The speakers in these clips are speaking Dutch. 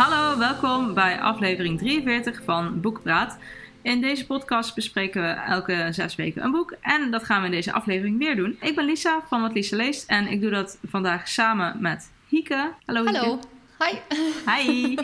Hallo, welkom bij aflevering 43 van Boekpraat. In deze podcast bespreken we elke zes weken een boek. En dat gaan we in deze aflevering weer doen. Ik ben Lisa van Wat Lisa Leest. En ik doe dat vandaag samen met Hieke. Hallo Hieke. Hallo. Hi. Hi.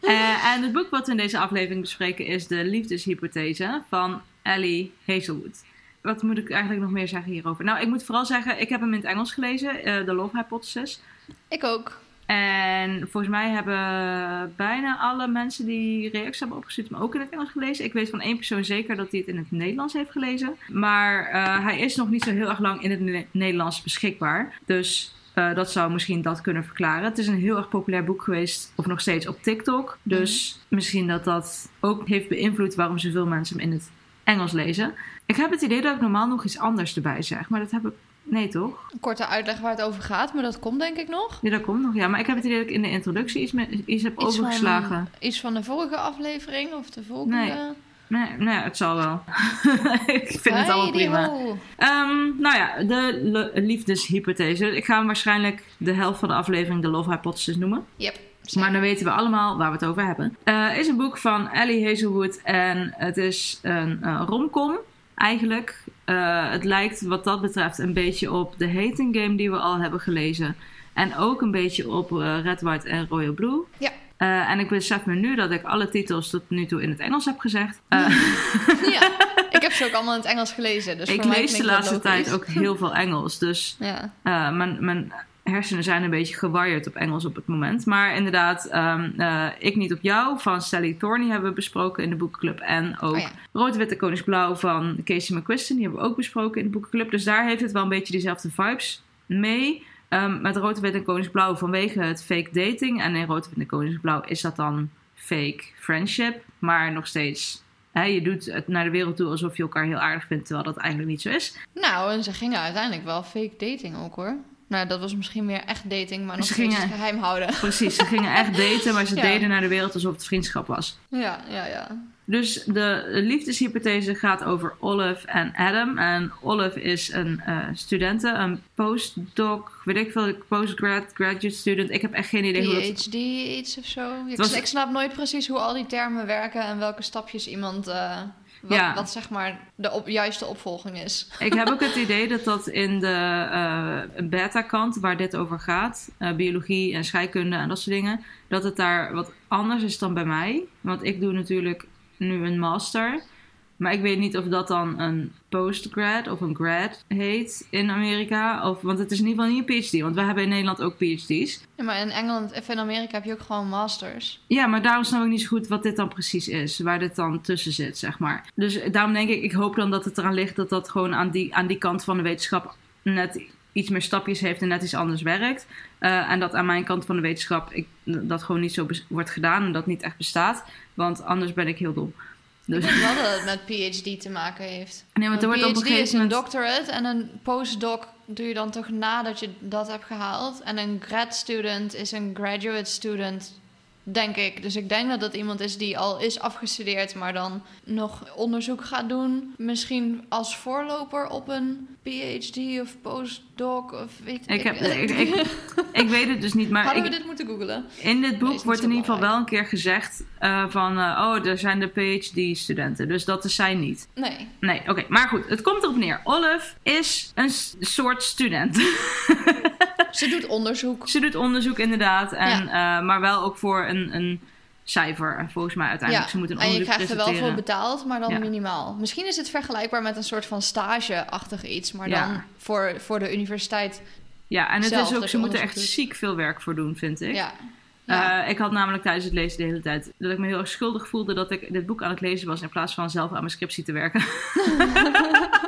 Eh, en het boek wat we in deze aflevering bespreken is De Liefdeshypothese van Ellie Hazelwood. Wat moet ik eigenlijk nog meer zeggen hierover? Nou, ik moet vooral zeggen, ik heb hem in het Engels gelezen, eh, The Love Hypothesis. Ik ook. En volgens mij hebben bijna alle mensen die reacties hebben opgestuurd hem ook in het Engels gelezen. Ik weet van één persoon zeker dat hij het in het Nederlands heeft gelezen. Maar eh, hij is nog niet zo heel erg lang in het Ne- Nederlands beschikbaar. Dus eh, dat zou misschien dat kunnen verklaren. Het is een heel erg populair boek geweest, of nog steeds op TikTok. Dus misschien dat dat ook heeft beïnvloed waarom zoveel mensen hem in het Engels lezen. Ik heb het idee dat ik normaal nog iets anders erbij zeg, maar dat heb ik. Nee, toch? Een korte uitleg waar het over gaat, maar dat komt denk ik nog. Ja, dat komt nog. Ja, maar ik heb het idee dat ik in de introductie iets, met, iets heb Iets overgeslagen. Van, iets van de vorige aflevering of de volgende. Nee. Nee, nee, het zal wel. ik vind het allemaal prima. Ehm, nou ja, de liefdeshypothese. Ik ga hem waarschijnlijk de helft van de aflevering de Love Hypothesis noemen. Yep. Maar dan weten we allemaal waar we het over hebben. Het is een boek van Ellie Hazelwood en het is een eh, romcom eigenlijk. Eh, het lijkt wat dat betreft een beetje op de Hating Game die we al hebben gelezen. En ook een beetje op eh, Red, White en Royal Blue. Ja. Eh, en ik besef me nu dat ik alle titels tot nu toe in het Engels heb gezegd. Ja, ik heb ze ook allemaal in het Engels gelezen. Dus ik lees de laatste tijd ook heel veel Engels. Dus Ja. mijn, mijn hersenen zijn een beetje gewired op Engels op het moment. Maar inderdaad, ehm, eh, Ik Niet Op Jou van Sally Thorne hebben we besproken in de boekenclub. En ook Oh ja. Rood, Witte Koningsblauw van Casey McQuiston. Die hebben we ook besproken in de boekenclub. Dus daar heeft het wel een beetje dezelfde vibes mee. Ehm, met Rood, Wit en Koningsblauw vanwege het fake dating. En in Rood, Wit en Koningsblauw is dat dan fake friendship. Maar nog steeds... Je doet het naar de wereld toe alsof je elkaar heel aardig vindt, terwijl dat eigenlijk niet zo is. Nou, en ze gingen uiteindelijk wel fake dating ook hoor. Nou, dat was misschien meer echt dating, maar nog Ze gingen- geheim houden. Precies, ze gingen echt daten, maar ze Ja. deden naar de wereld alsof het vriendschap was. Ja, ja, ja. Dus de liefdeshypothese gaat over Olive en Adam. En Olive is een eh studente, een postdoc, weet ik veel, postgrad, graduate student. Ik heb echt geen idee hoe dat... PhD iets of zo. Ik, was- ik snap nooit precies hoe al die termen werken en welke stapjes iemand. eh, wat, Ja. wat zeg maar de op, juiste opvolging is. Ik heb ook het idee dat dat in de eh, beta-kant, waar dit over gaat, eh, biologie en scheikunde en dat soort dingen, dat het daar wat anders is dan bij mij. Want ik doe natuurlijk nu een master. Maar ik weet niet of dat dan een postgrad of een grad heet in Amerika. Of, want het is in ieder geval niet een PhD. Want we hebben in Nederland ook PhD's. Ja, maar in Engeland of in Amerika heb je ook gewoon masters. Ja, maar daarom snap ik niet zo goed wat dit dan precies is. Waar dit dan tussen zit, zeg maar. Dus daarom denk ik, ik hoop dan dat het eraan ligt dat dat gewoon aan die, aan die kant van de wetenschap net iets meer stapjes heeft en net iets anders werkt. Eh, en dat aan mijn kant van de wetenschap ik, dat gewoon niet zo wordt gedaan en dat niet echt bestaat. Want anders ben ik heel dom. Dus, Ik denk wel dat het met PhD te maken heeft. nee, want er wordt op een PhD is gegeven een moment... doctorate en een postdoc doe je dan toch nadat je dat hebt gehaald. En een grad student is een graduate student, denk ik. Dus ik denk dat dat iemand is die al is afgestudeerd, maar dan nog onderzoek gaat doen. Misschien als voorloper op een PhD of postdoc of weet Ik, heb, ik, ik, ik weet het dus niet, maar Hadden ik, we dit moeten googlen? In dit boek wordt in ieder geval wel een keer gezegd eh, van... eh, oh, er zijn de PhD-studenten. Dus dat is zij niet. Nee. Nee, oké. Maar goed, het komt erop neer. Olive is een soort student. Ze doet onderzoek. Ze doet onderzoek inderdaad. En, eh, maar wel ook voor een, een cijfer. Volgens mij uiteindelijk. Ze moet een en je krijgt er wel voor betaald, maar dan Ja. minimaal. Misschien is het vergelijkbaar met een soort van stage-achtig iets, maar Ja. dan voor, voor de universiteit. Ja, en het zelf is ook, ze moeten echt doet. ziek veel werk voor doen, vind ik. Ja. Ja. Eh, ik had namelijk tijdens het lezen de hele tijd dat ik me heel erg schuldig voelde dat ik dit boek aan het lezen was in plaats van zelf aan mijn scriptie te werken.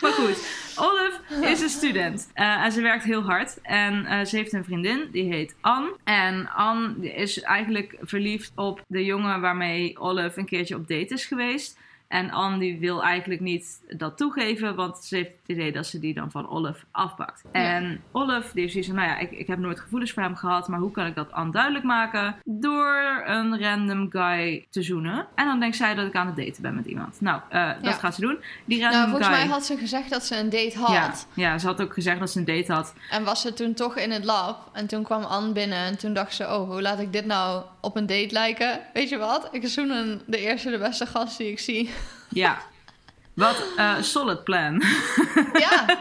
maar goed, Olive is een student eh, en ze werkt heel hard. En eh, ze heeft een vriendin, die heet Anne. En Anne is eigenlijk verliefd op de jongen waarmee Olive een keertje op date is geweest. En Anne die wil eigenlijk niet dat toegeven, want ze heeft het idee dat ze die dan van Olive afpakt. En Olive die is zoiets van, nou ja, ik, ik heb nooit gevoelens voor hem gehad, maar hoe kan ik dat Anne duidelijk maken? Door een random guy te zoenen. En dan denkt zij dat ik aan het daten ben met iemand. Nou, eh, dat gaat ze doen. Die random Nou, volgens guy... mij had ze gezegd dat ze een date had. ja, ja, ze had ook gezegd dat ze een date had. En was ze toen toch in het lab. En toen kwam Anne binnen. En toen dacht ze: Oh, hoe laat ik dit nou op een date lijken? Weet je wat? Ik zoen een, de eerste, de beste gast die ik zie. Ja. Wat eh solid plan. ja.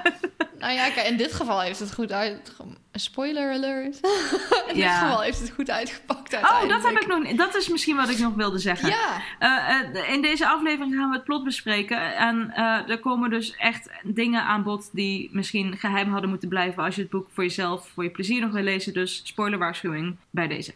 Nou ja, kijk, in dit geval heeft het goed uit. Spoiler alert. in dit Ja. geval heeft het goed uitgepakt. Oh, dat heb ik nog niet. Dat is misschien wat ik nog wilde zeggen. Ja. Eh, eh, in deze aflevering gaan we het plot bespreken. En eh, er komen dus echt dingen aan bod die misschien geheim hadden moeten blijven als je het boek voor jezelf, voor je plezier nog wil lezen. Dus spoilerwaarschuwing bij deze.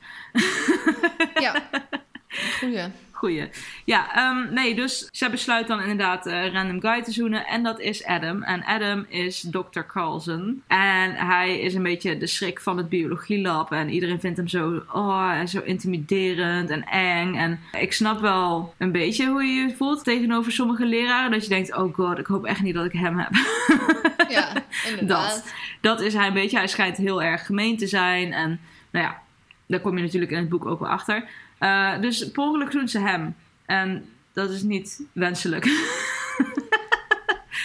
Ja. Goeie. Goeie. Ja, ehm, nee, dus zij besluit dan inderdaad eh, random guy te zoenen. En dat is Adam. En Adam is Dr. Carlson. En hij is een beetje de schrik van het biologielab. En iedereen vindt hem zo, oh, zo intimiderend en eng. En ik snap wel een beetje hoe je je voelt tegenover sommige leraren. Dat je denkt, oh god, ik hoop echt niet dat ik hem heb. Ja, inderdaad. Dat. Dat is hij een beetje. Hij schijnt heel erg gemeen te zijn. En nou ja, daar kom je natuurlijk in het boek ook wel achter. Eh, dus per ongeluk doen ze hem. En dat is niet wenselijk.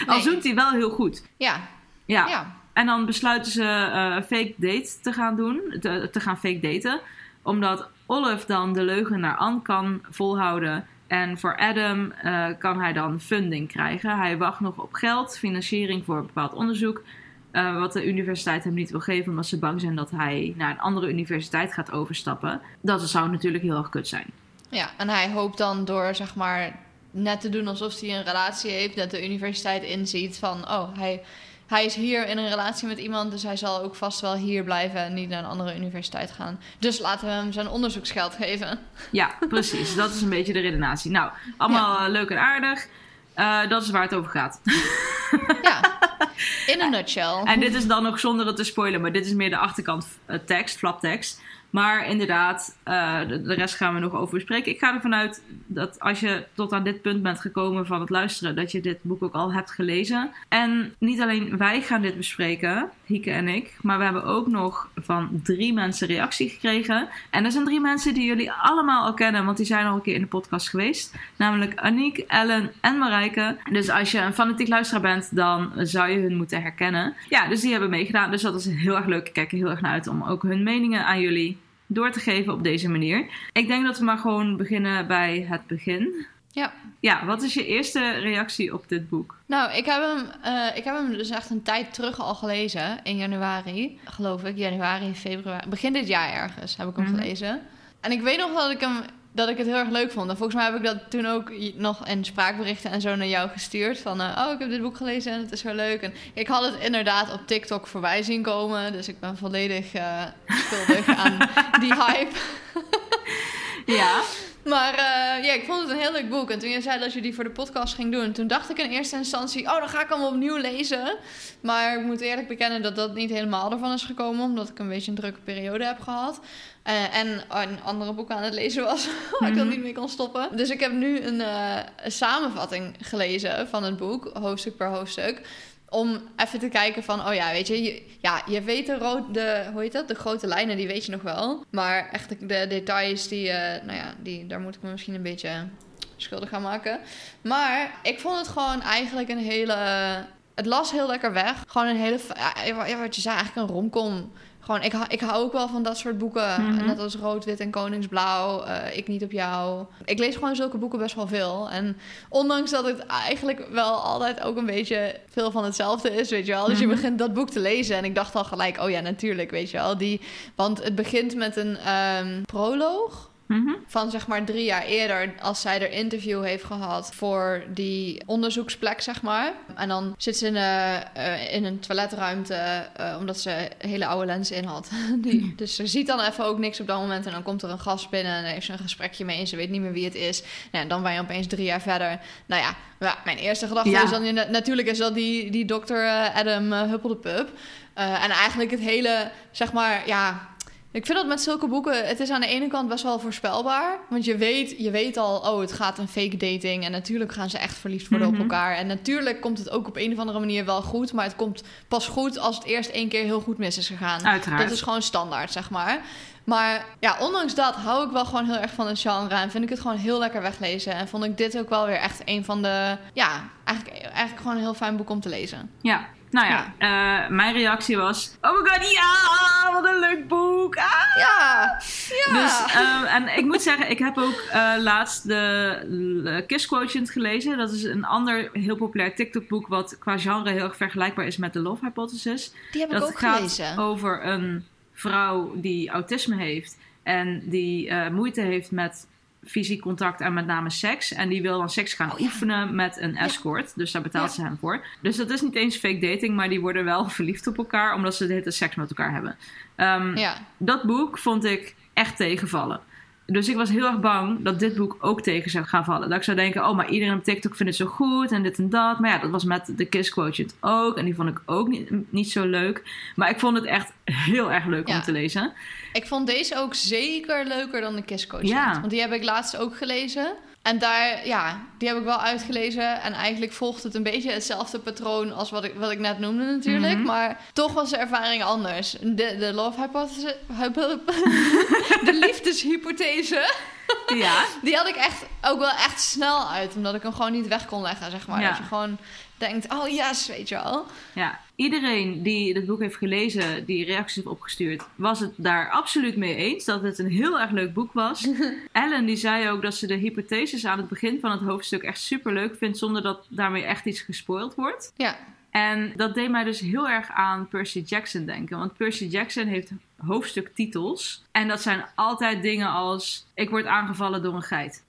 Al Nee. zoent hij wel heel goed. Ja. Ja. Ja. En dan besluiten ze een fake date te gaan doen. Te, te gaan fake daten. Omdat Olive dan de leugen naar Anne kan volhouden. En voor Adam eh, kan hij dan funding krijgen. Hij wacht nog op geld, financiering voor een bepaald onderzoek. Eh, wat de universiteit hem niet wil geven, omdat ze bang zijn dat hij naar een andere universiteit gaat overstappen. Dat zou natuurlijk heel erg kut zijn. Ja, en hij hoopt dan door, zeg maar, net te doen alsof hij een relatie heeft, dat de universiteit inziet van, oh, hij, hij is hier in een relatie met iemand, dus hij zal ook vast wel hier blijven en niet naar een andere universiteit gaan. Dus laten we hem zijn onderzoeksgeld geven. Ja, precies. dat is een beetje de redenatie. Nou, allemaal eh, leuk en aardig. Eh, dat is waar het over gaat. Ja, in een nutshell. En dit is dan nog zonder het te spoilen, maar dit is meer de achterkant eh, tekst, flaptekst. Maar inderdaad, eh, de, de rest gaan we nog over bespreken. Ik ga ervan uit dat als je tot aan dit punt bent gekomen van het luisteren, dat je dit boek ook al hebt gelezen. En niet alleen wij gaan dit bespreken, Hieke en ik, maar we hebben ook nog van drie mensen reactie gekregen. En dat zijn drie mensen die jullie allemaal al kennen, want die zijn al een keer in de podcast geweest. Namelijk Aniek, Ellen en Marijke. Dus als je een fanatiek luisteraar bent, dan zou je hun moeten herkennen. Ja, dus die hebben meegedaan. Dus dat is heel erg leuk. Ik kijk er heel erg naar uit om ook hun meningen aan jullie door te geven op deze manier. Ik denk dat we maar gewoon beginnen bij het begin. Ja. Ja, wat is je eerste reactie op dit boek? Nou, ik heb, hem, eh, ik heb hem dus echt een tijd terug al gelezen. In januari, geloof ik. Januari, februari. Begin dit jaar ergens heb ik hem Mhm. gelezen. En ik weet nog dat ik, hem, dat ik het heel erg leuk vond. En volgens mij heb ik dat toen ook nog in spraakberichten en zo naar jou gestuurd. Van, eh, oh, ik heb dit boek gelezen en het is zo leuk. En ik had het inderdaad op TikTok voorbij zien komen. Dus ik ben volledig eh, schuldig aan die hype. Ja. Maar eh, ja, ik vond het een heel leuk boek. En toen je zei dat je die voor de podcast ging doen, toen dacht ik in eerste instantie, oh, dan ga ik hem opnieuw lezen. Maar ik moet eerlijk bekennen dat dat niet helemaal ervan is gekomen, omdat ik een beetje een drukke periode heb gehad. Eh, en een andere boek aan het lezen was, waar ik dan Mhm. niet mee kon stoppen. Dus ik heb nu een, eh, een samenvatting gelezen van het boek, hoofdstuk per hoofdstuk. Om even te kijken van, oh ja, weet je, je, ja, je weet de, rood, de, hoe heet dat, de grote lijnen, die weet je nog wel. Maar echt de, de details, die, eh, nou ja, die, daar moet ik me misschien een beetje schuldig gaan maken. Maar ik vond het gewoon eigenlijk een hele, het las heel lekker weg. Gewoon een hele, ja, wat je zei, eigenlijk een romcom. Gewoon, ik, hou- ik hou ook wel van dat soort boeken. Mhm. Net als Rood, Wit en Koningsblauw. eh, ik niet op jou. Ik lees gewoon zulke boeken best wel veel. En ondanks dat het eigenlijk wel altijd ook een beetje veel van hetzelfde is, weet je wel. Dus je Mhm. begint dat boek te lezen en ik dacht al gelijk, oh ja, natuurlijk, weet je wel. Die, want het begint met een ehm, proloog Mhm. van zeg maar drie jaar eerder, als zij er interview heeft gehad voor die onderzoeksplek, zeg maar. En dan zit ze in, eh, eh, in een toiletruimte, eh, omdat ze hele oude lenzen in had. die, dus ze ziet dan even ook niks op dat moment. En dan komt er een gast binnen en heeft ze een gesprekje mee en ze weet niet meer wie het is. Nou, en dan ben je opeens drie jaar verder. Nou ja, ja mijn eerste gedachte Ja. is dan na- natuurlijk is dat die, die dokter Adam uh, Huppeldepup. En eigenlijk het hele, zeg maar, ja Ik vind dat met zulke boeken, het is aan de ene kant best wel voorspelbaar. Want je weet, je weet al, oh, het gaat een fake dating. En natuurlijk gaan ze echt verliefd worden Mhm. op elkaar. En natuurlijk komt het ook op een of andere manier wel goed. Maar het komt pas goed als het eerst één keer heel goed mis is gegaan. Uiteraard. Dat is gewoon standaard, zeg maar. Maar ja, ondanks dat hou ik wel gewoon heel erg van het genre. En vind ik het gewoon heel lekker weglezen. En vond ik dit ook wel weer echt een van de... Ja, eigenlijk, eigenlijk gewoon een heel fijn boek om te lezen. Ja. Nou ja, eh, mijn reactie was... Oh my god, ja! Wat een leuk boek! Ah! Ja, ja. Dus, ehm, en ik moet zeggen, ik heb ook eh, laatst de Kiss Quotient gelezen. Dat is een ander heel populair TikTok-boek... wat qua genre heel erg vergelijkbaar is met The Love Hypothesis. die heb ik dat ook gaat gelezen. over een vrouw die autisme heeft... en die eh, moeite heeft met fysiek contact en met name seks. En die wil dan seks gaan Oh ja. oefenen met een escort. Dus daar betaalt Ja. ze hem voor. Dus dat is niet eens fake dating, maar die worden wel verliefd op elkaar... omdat ze de hele seks met elkaar hebben. Ehm, dat boek vond ik echt tegenvallen. Dus ik was heel erg bang dat dit boek ook tegen zou gaan vallen. Dat ik zou denken, oh, maar iedereen op TikTok vindt het zo goed en dit en dat. Maar ja, dat was met de Kiss Quotient ook. En die vond ik ook niet, niet zo leuk. Maar ik vond het echt heel erg leuk Ja. om te lezen. ik vond deze ook zeker leuker dan de Kiss Quotient. Ja. Want die heb ik laatst ook gelezen. En daar, ja, die heb ik wel uitgelezen. En eigenlijk volgt het een beetje hetzelfde patroon als wat ik, wat ik net noemde natuurlijk. Mhm. Maar toch was de ervaring anders. De, de love hypothesis... hypo- de liefdeshypothese... Ja, Die had ik echt ook wel echt snel uit. Omdat ik hem gewoon niet weg kon leggen, zeg maar. Ja. Dat je gewoon denkt, oh yes, weet je wel. ja. Iedereen die dit boek heeft gelezen, die reacties heeft opgestuurd, was het daar absoluut mee eens dat het een heel erg leuk boek was. Ellen die zei ook dat ze de hypotheses aan het begin van het hoofdstuk echt super leuk vindt, zonder dat daarmee echt iets gespoild wordt. Ja, En dat deed mij dus heel erg aan Percy Jackson denken. Want Percy Jackson heeft hoofdstuktitels. En dat zijn altijd dingen als: Ik word aangevallen door een geit.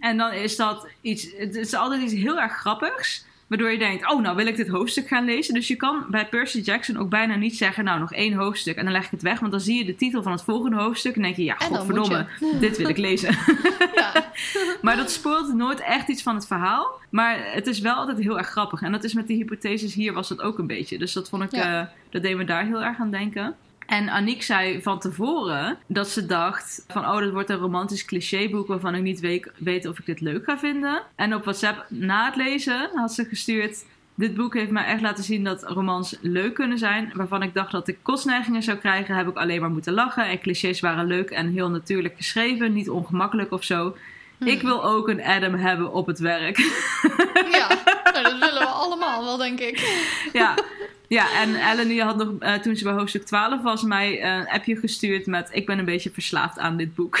En dan is dat iets. Het is altijd iets heel erg grappigs. Waardoor je denkt: Oh, nou wil ik dit hoofdstuk gaan lezen. Dus je kan bij Percy Jackson ook bijna niet zeggen: Nou, nog één hoofdstuk. En dan leg ik het weg. Want dan zie je de titel van het volgende hoofdstuk. En denk je: Ja, godverdomme, dit wil ik lezen. ja. Maar dat spoort nooit echt iets van het verhaal. Maar het is wel altijd heel erg grappig. En dat is met die hypotheses hier was dat ook een beetje. Dus dat vond ik, Ja. eh, dat deed me daar heel erg aan denken. En Aniek zei van tevoren dat ze dacht van... oh, dat wordt een romantisch clichéboek waarvan ik niet weet, of ik dit leuk ga vinden. En op WhatsApp na het lezen had ze gestuurd... Dit boek heeft mij echt laten zien dat romans leuk kunnen zijn. Waarvan ik dacht dat ik kostneigingen zou krijgen, heb ik alleen maar moeten lachen. En clichés waren leuk en heel natuurlijk geschreven, niet ongemakkelijk of zo. Ik wil ook een Adam hebben op het werk. ja. Nou, dat willen we allemaal wel, denk ik. ja. Ja, en Ellen die had nog, eh, toen ze bij hoofdstuk 12 was, mij een appje gestuurd met... Ik ben een beetje verslaafd aan dit boek.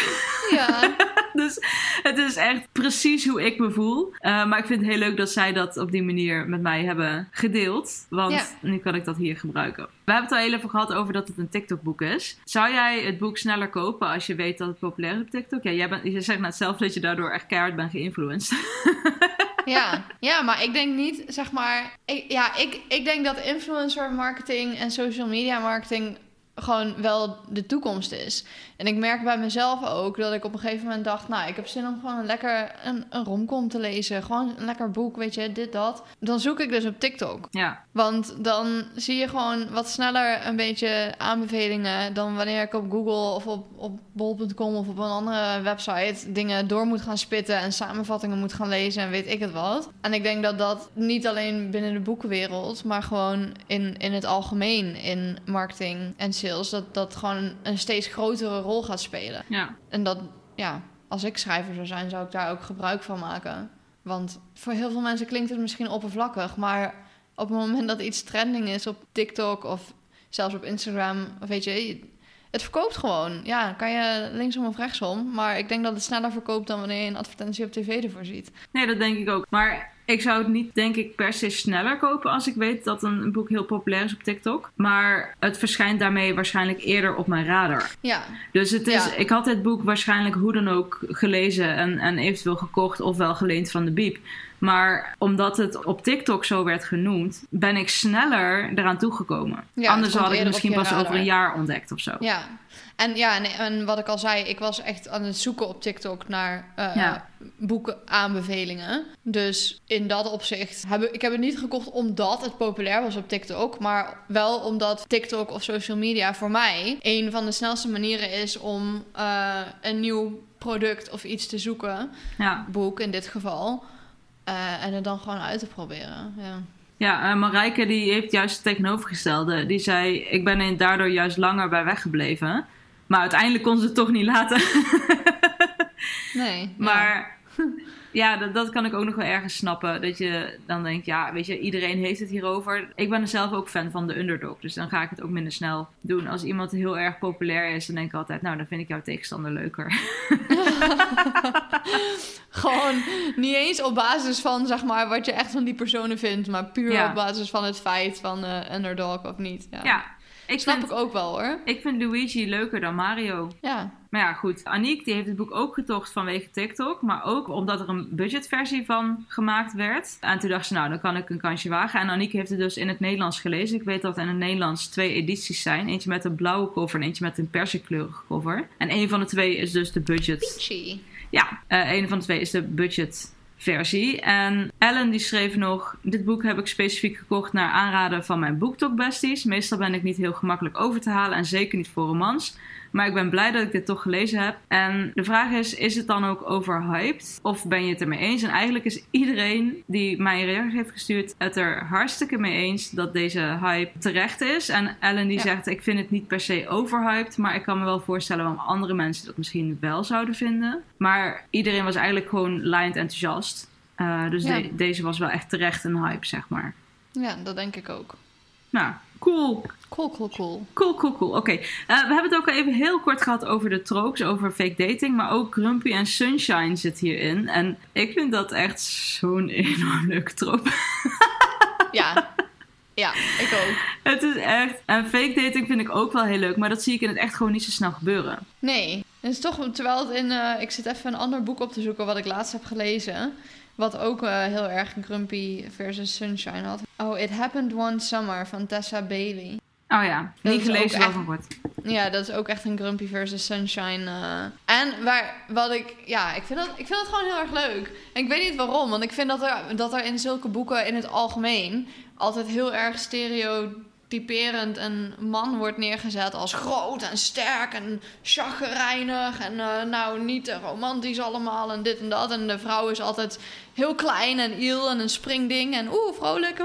Ja, dus het is echt precies hoe ik me voel. Eh, maar ik vind het heel leuk dat zij dat op die manier met mij hebben gedeeld. Want Ja. nu kan ik dat hier gebruiken. We hebben het al heel even gehad over dat het een TikTok-boek is. Zou jij het boek sneller kopen als je weet dat het populair is op TikTok? Ja, jij bent, je zegt net zelf dat je daardoor echt keihard bent geïnfluenced. ja. ja, maar ik denk niet, zeg maar... Ik, ja, ik, ik denk dat influencer marketing en social media marketing gewoon wel de toekomst is. En ik merk bij mezelf ook dat ik op een gegeven moment dacht... nou, ik heb zin om gewoon een lekker een, een romcom te lezen. Gewoon een lekker boek, weet je, dit, dat. Dan zoek ik dus op TikTok. ja, Want dan zie je gewoon wat sneller een beetje aanbevelingen dan wanneer ik op Google of op, op bol.com of op een andere website dingen door moet gaan spitten en samenvattingen moet gaan lezen en weet ik het wat. En ik denk dat dat niet alleen binnen de boekenwereld, maar gewoon in, in het algemeen in marketing en sales, dat dat gewoon een steeds grotere rol gaat spelen. ja. En dat, ja, als ik schrijver zou zijn, zou ik daar ook gebruik van maken. Want voor heel veel mensen klinkt het misschien oppervlakkig, maar op het moment dat iets trending is op TikTok of zelfs op Instagram, of weet je, het verkoopt gewoon. Ja, kan je linksom of rechtsom, maar ik denk dat het sneller verkoopt dan wanneer je een advertentie op tv ervoor ziet. Nee, dat denk ik ook. Maar ik zou het niet, denk ik, per se sneller kopen als ik weet dat een, boek heel populair is op TikTok. Maar het verschijnt daarmee waarschijnlijk eerder op mijn radar. Ja, Dus het is, Ja. ik had dit boek waarschijnlijk hoe dan ook gelezen en, en eventueel gekocht of wel geleend van de Biep. Maar omdat het op TikTok zo werd genoemd, ben ik sneller eraan toegekomen. Ja, Anders had ik het misschien pas radar. over een jaar ontdekt of zo. ja. En ja, en, en wat ik al zei, ik was echt aan het zoeken op TikTok naar eh Ja. boeken aanbevelingen. Dus in dat opzicht heb ik, ik heb het niet gekocht omdat het populair was op TikTok, maar wel omdat TikTok of social media voor mij een van de snelste manieren is om eh, een nieuw product of iets te zoeken, Ja, boek in dit geval, eh, en het dan gewoon uit te proberen. Ja. ja Marijke die heeft juist het tegenovergestelde. Die zei, ik ben daardoor juist langer bij weggebleven. Maar uiteindelijk kon ze het toch niet laten. Nee. Maar ja, dat, dat kan ik ook nog wel ergens snappen. Dat je dan denkt, ja, weet je, iedereen heeft het hierover. Ik ben er zelf ook fan van de underdog. Dus dan ga ik het ook minder snel doen. Als iemand heel erg populair is, dan denk ik altijd, nou, dan vind ik jouw tegenstander leuker. Gewoon niet eens op basis van zeg maar wat je echt van die personen vindt, maar puur Ja. op basis van het feit van eh underdog of niet. Ja, Ja, ik snap vind, ik ook wel hoor. ik vind Luigi leuker dan Mario. Ja, Maar ja, goed. Aniek die heeft het boek ook getocht vanwege TikTok. Maar ook omdat er een budgetversie van gemaakt werd. En toen dacht ze, nou, dan kan ik een kansje wagen. En Aniek heeft het dus in het Nederlands gelezen. Ik weet dat er in het Nederlands twee edities zijn. Eentje met een blauwe cover en eentje met een persikleurige cover. En een van de twee is dus de budget. Peachy. Ja, eh een van de twee is de budgetversie. En Ellen die schreef nog... Dit boek heb ik specifiek gekocht naar aanraden van mijn BookTok besties. Meestal ben ik niet heel gemakkelijk over te halen en zeker niet voor romans. Maar ik ben blij dat ik dit toch gelezen heb. En de vraag is, is het dan ook overhyped? Of ben je het ermee eens? En eigenlijk is iedereen die mij een reactie heeft gestuurd... het er hartstikke mee eens dat deze hype terecht is. En Ellen die Ja. zegt, ik vind het niet per se overhyped... maar ik kan me wel voorstellen waarom andere mensen dat misschien wel zouden vinden. Maar iedereen was eigenlijk gewoon lijnd enthousiast. Eh, dus Ja. de- deze was wel echt terecht een hype, zeg maar. Ja, dat denk ik ook. Nou, cool. Cool, cool, cool. Cool, cool, cool. Oké, Eh, we hebben het ook al even heel kort gehad over de tropes, over fake dating. Maar ook Grumpy en Sunshine zit hierin. En ik vind dat echt zo'n enorm leuke trope. Ja, ja, ik ook. het is echt... En fake dating vind ik ook wel heel leuk. Maar dat zie ik in het echt gewoon niet zo snel gebeuren. Nee, het is toch, terwijl het in, eh, ik zit even een ander boek op te zoeken wat ik laatst heb gelezen. Wat ook eh, heel erg Grumpy versus Sunshine had. Oh, It Happened One Summer van Tessa Bailey. Oh ja, Dat niet gelezen, echt- van gehoord. Ja, dat is ook echt een Grumpy versus Sunshine. eh. En waar, wat ik, ja, ik vind, dat, ik vind dat gewoon heel erg leuk. En ik weet niet waarom, want ik vind dat er, dat er in zulke boeken in het algemeen altijd heel erg stereotyperend een man wordt neergezet als groot en sterk en chagrijnig en eh, nou niet romantisch allemaal en dit en dat. En de vrouw is altijd heel klein en iel en een springding en oeh, vrolijk.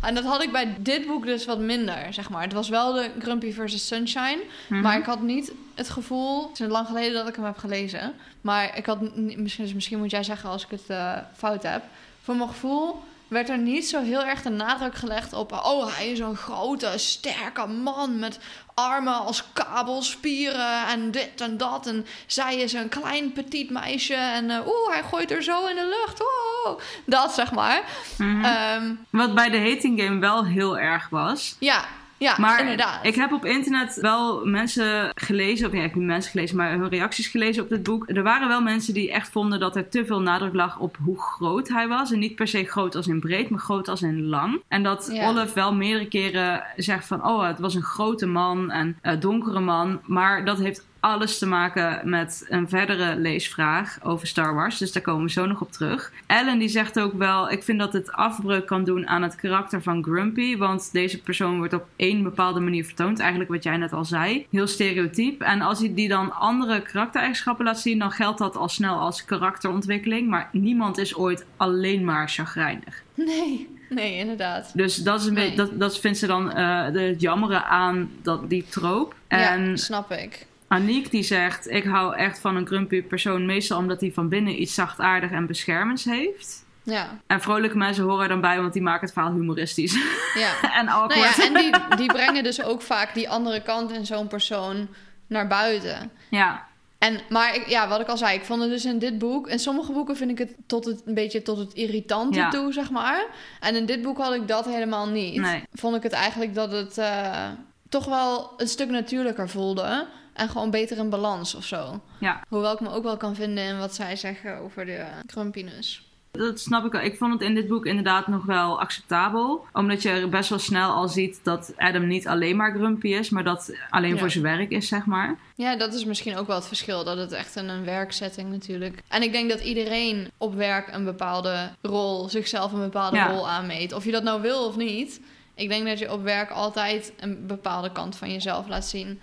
En dat had ik bij dit boek dus wat minder, zeg maar. Het was wel de Grumpy versus Sunshine, Mhm. maar ik had niet het gevoel... Het is lang geleden dat ik hem heb gelezen. Maar ik had... Misschien, dus misschien moet jij zeggen als ik het eh, fout heb. Voor mijn gevoel werd er niet zo heel erg de nadruk gelegd op... Oh, hij is een grote, sterke man met armen als kabelspieren en dit en dat. En zij is een klein petit meisje en eh, oeh, hij gooit er zo in de lucht. Oh, dat zeg maar. Mhm. Ehm, Wat bij de hating game wel heel erg was. ja, ja, Maar inderdaad. ik heb op internet wel mensen gelezen, of ja, ik heb niet mensen gelezen, maar hun reacties gelezen op dit boek. Er waren wel mensen die echt vonden dat er te veel nadruk lag op hoe groot hij was. En niet per se groot als in breed, maar groot als in lang. En dat Ja. Olive wel meerdere keren zegt van, oh, het was een grote man en een donkere man. Maar dat heeft alles te maken met een verdere leesvraag over Star Wars. Dus daar komen we zo nog op terug. Ellen die zegt ook wel, ik vind dat het afbreuk kan doen aan het karakter van Grumpy. Want deze persoon wordt op één bepaalde manier vertoond. Eigenlijk wat jij net al zei. Heel stereotyp. En als hij die dan andere karaktereigenschappen laat zien, dan geldt dat al snel als karakterontwikkeling. Maar niemand is ooit alleen maar chagrijnig. Nee, nee, inderdaad. Dus dat, is een Nee. beetje, dat, dat vindt ze dan eh de het jammere aan dat, die troop. En ja, snap ik. Aniek die zegt, ik hou echt van een grumpy persoon. Meestal omdat hij van binnen iets zachtaardig en beschermends heeft. Ja, En vrolijke mensen horen er dan bij, want die maken het verhaal humoristisch. ja. en Nou awkward. ja, en die, die brengen dus ook vaak die andere kant in zo'n persoon naar buiten. ja. En, maar ik, ja, wat ik al zei, ik vond het dus in dit boek... In sommige boeken vind ik het, tot het een beetje tot het irritante Ja. toe, zeg maar. En in dit boek had ik dat helemaal niet. Nee. Vond ik het eigenlijk dat het eh, toch wel een stuk natuurlijker voelde. En gewoon beter in balans of zo. Ja. Hoewel ik me ook wel kan vinden in wat zij zeggen over de grumpiness. Dat snap ik wel. Ik vond het in dit boek inderdaad nog wel acceptabel. Omdat je best wel snel al ziet dat Adam niet alleen maar grumpy is, maar dat alleen Ja. voor zijn werk is, zeg maar. Ja, dat is misschien ook wel het verschil. Dat het echt in een werksetting natuurlijk. En ik denk dat iedereen op werk een bepaalde rol, zichzelf een bepaalde Ja. rol aanmeet. Of je dat nou wil of niet. Ik denk dat je op werk altijd een bepaalde kant van jezelf laat zien.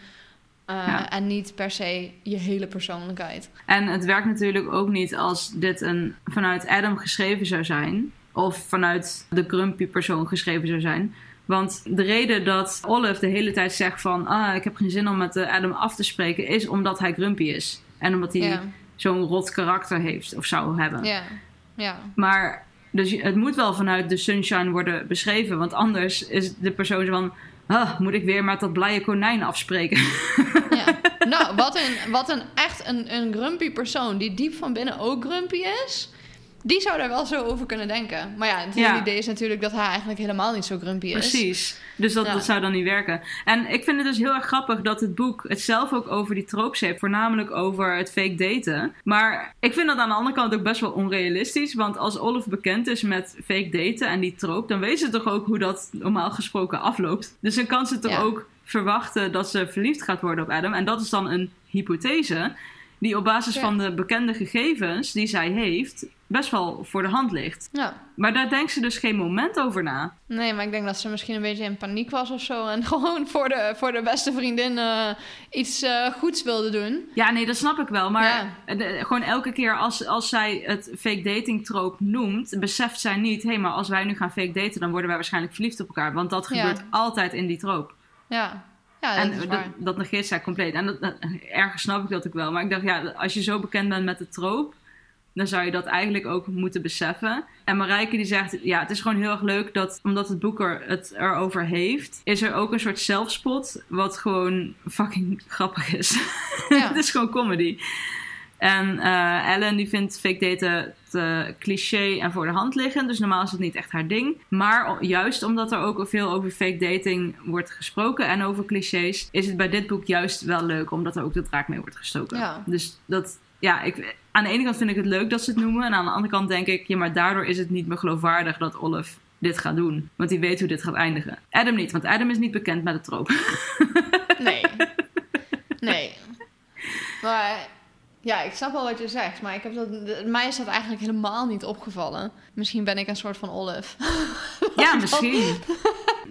Uh, Ja. En niet per se je hele persoonlijkheid. En het werkt natuurlijk ook niet als dit een vanuit Adam geschreven zou zijn. Of vanuit de grumpy persoon geschreven zou zijn. Want de reden dat Olive de hele tijd zegt van... Ah, ik heb geen zin om met eh, Adam af te spreken... is omdat hij grumpy is. En omdat hij zo'n rot karakter heeft of zou hebben. ja, ja. Maar dus het moet wel vanuit de sunshine worden beschreven. Want anders is de persoon van... Ah, moet ik weer met dat blije konijn afspreken? ja. Nou, wat een, wat een echt een, een grumpy persoon die diep van binnen ook grumpy is. Die zou daar wel zo over kunnen denken. Maar ja, het hele Ja. idee is natuurlijk dat hij eigenlijk helemaal niet zo grumpy is. Precies. Dus dat, Ja. dat zou dan niet werken. En ik vind het dus heel erg grappig dat het boek het zelf ook over die tropes heeft. Voornamelijk over het fake daten. Maar ik vind dat aan de andere kant ook best wel onrealistisch. Want als Olive bekend is met fake daten en die trope... dan weet ze toch ook hoe dat normaal gesproken afloopt. Dus dan kan ze toch Ja. ook verwachten dat ze verliefd gaat worden op Adam. En dat is dan een hypothese die op basis Ja. van de bekende gegevens die zij heeft... best wel voor de hand ligt. Ja. Maar daar denkt ze dus geen moment over na. Nee, maar ik denk dat ze misschien een beetje in paniek was of zo. En gewoon voor de, voor de beste vriendin eh, iets eh, goeds wilde doen. Ja, nee, dat snap ik wel. Maar Ja. de- gewoon elke keer als, als zij het fake dating trope noemt, beseft zij niet: hé, maar als wij nu gaan fake daten, dan worden wij waarschijnlijk verliefd op elkaar. Want dat Ja. gebeurt altijd in die trope. Ja, ja dat en dat, dat negeert zij compleet. En dat, dat- ergens snap ik dat ook wel. Maar ik dacht, ja, als je zo bekend bent met de trope. Dan zou je dat eigenlijk ook moeten beseffen. En Marijke die zegt, ja, het is gewoon heel erg leuk dat, omdat het boek er het erover heeft, is er ook een soort zelfspot, wat gewoon fucking grappig is. Ja. het is gewoon comedy. En eh, Ellen die vindt fake daten te cliché en voor de hand liggen. Dus normaal is het niet echt haar ding. Maar juist omdat er ook veel over fake dating wordt gesproken en over clichés, is het bij dit boek juist wel leuk omdat er ook de draak mee wordt gestoken. Ja. Dus dat, ja, ik, aan de ene kant vind ik het leuk dat ze het noemen. En aan de andere kant denk ik, ja, maar daardoor is het niet meer geloofwaardig dat Olive dit gaat doen. Want die weet hoe dit gaat eindigen. Adam niet, want Adam is niet bekend met het troop. Nee. Nee. Maar ja, ik snap wel wat je zegt. Maar ik heb dat, mij is dat eigenlijk helemaal niet opgevallen. Misschien ben ik een soort van Olive. Ja, misschien.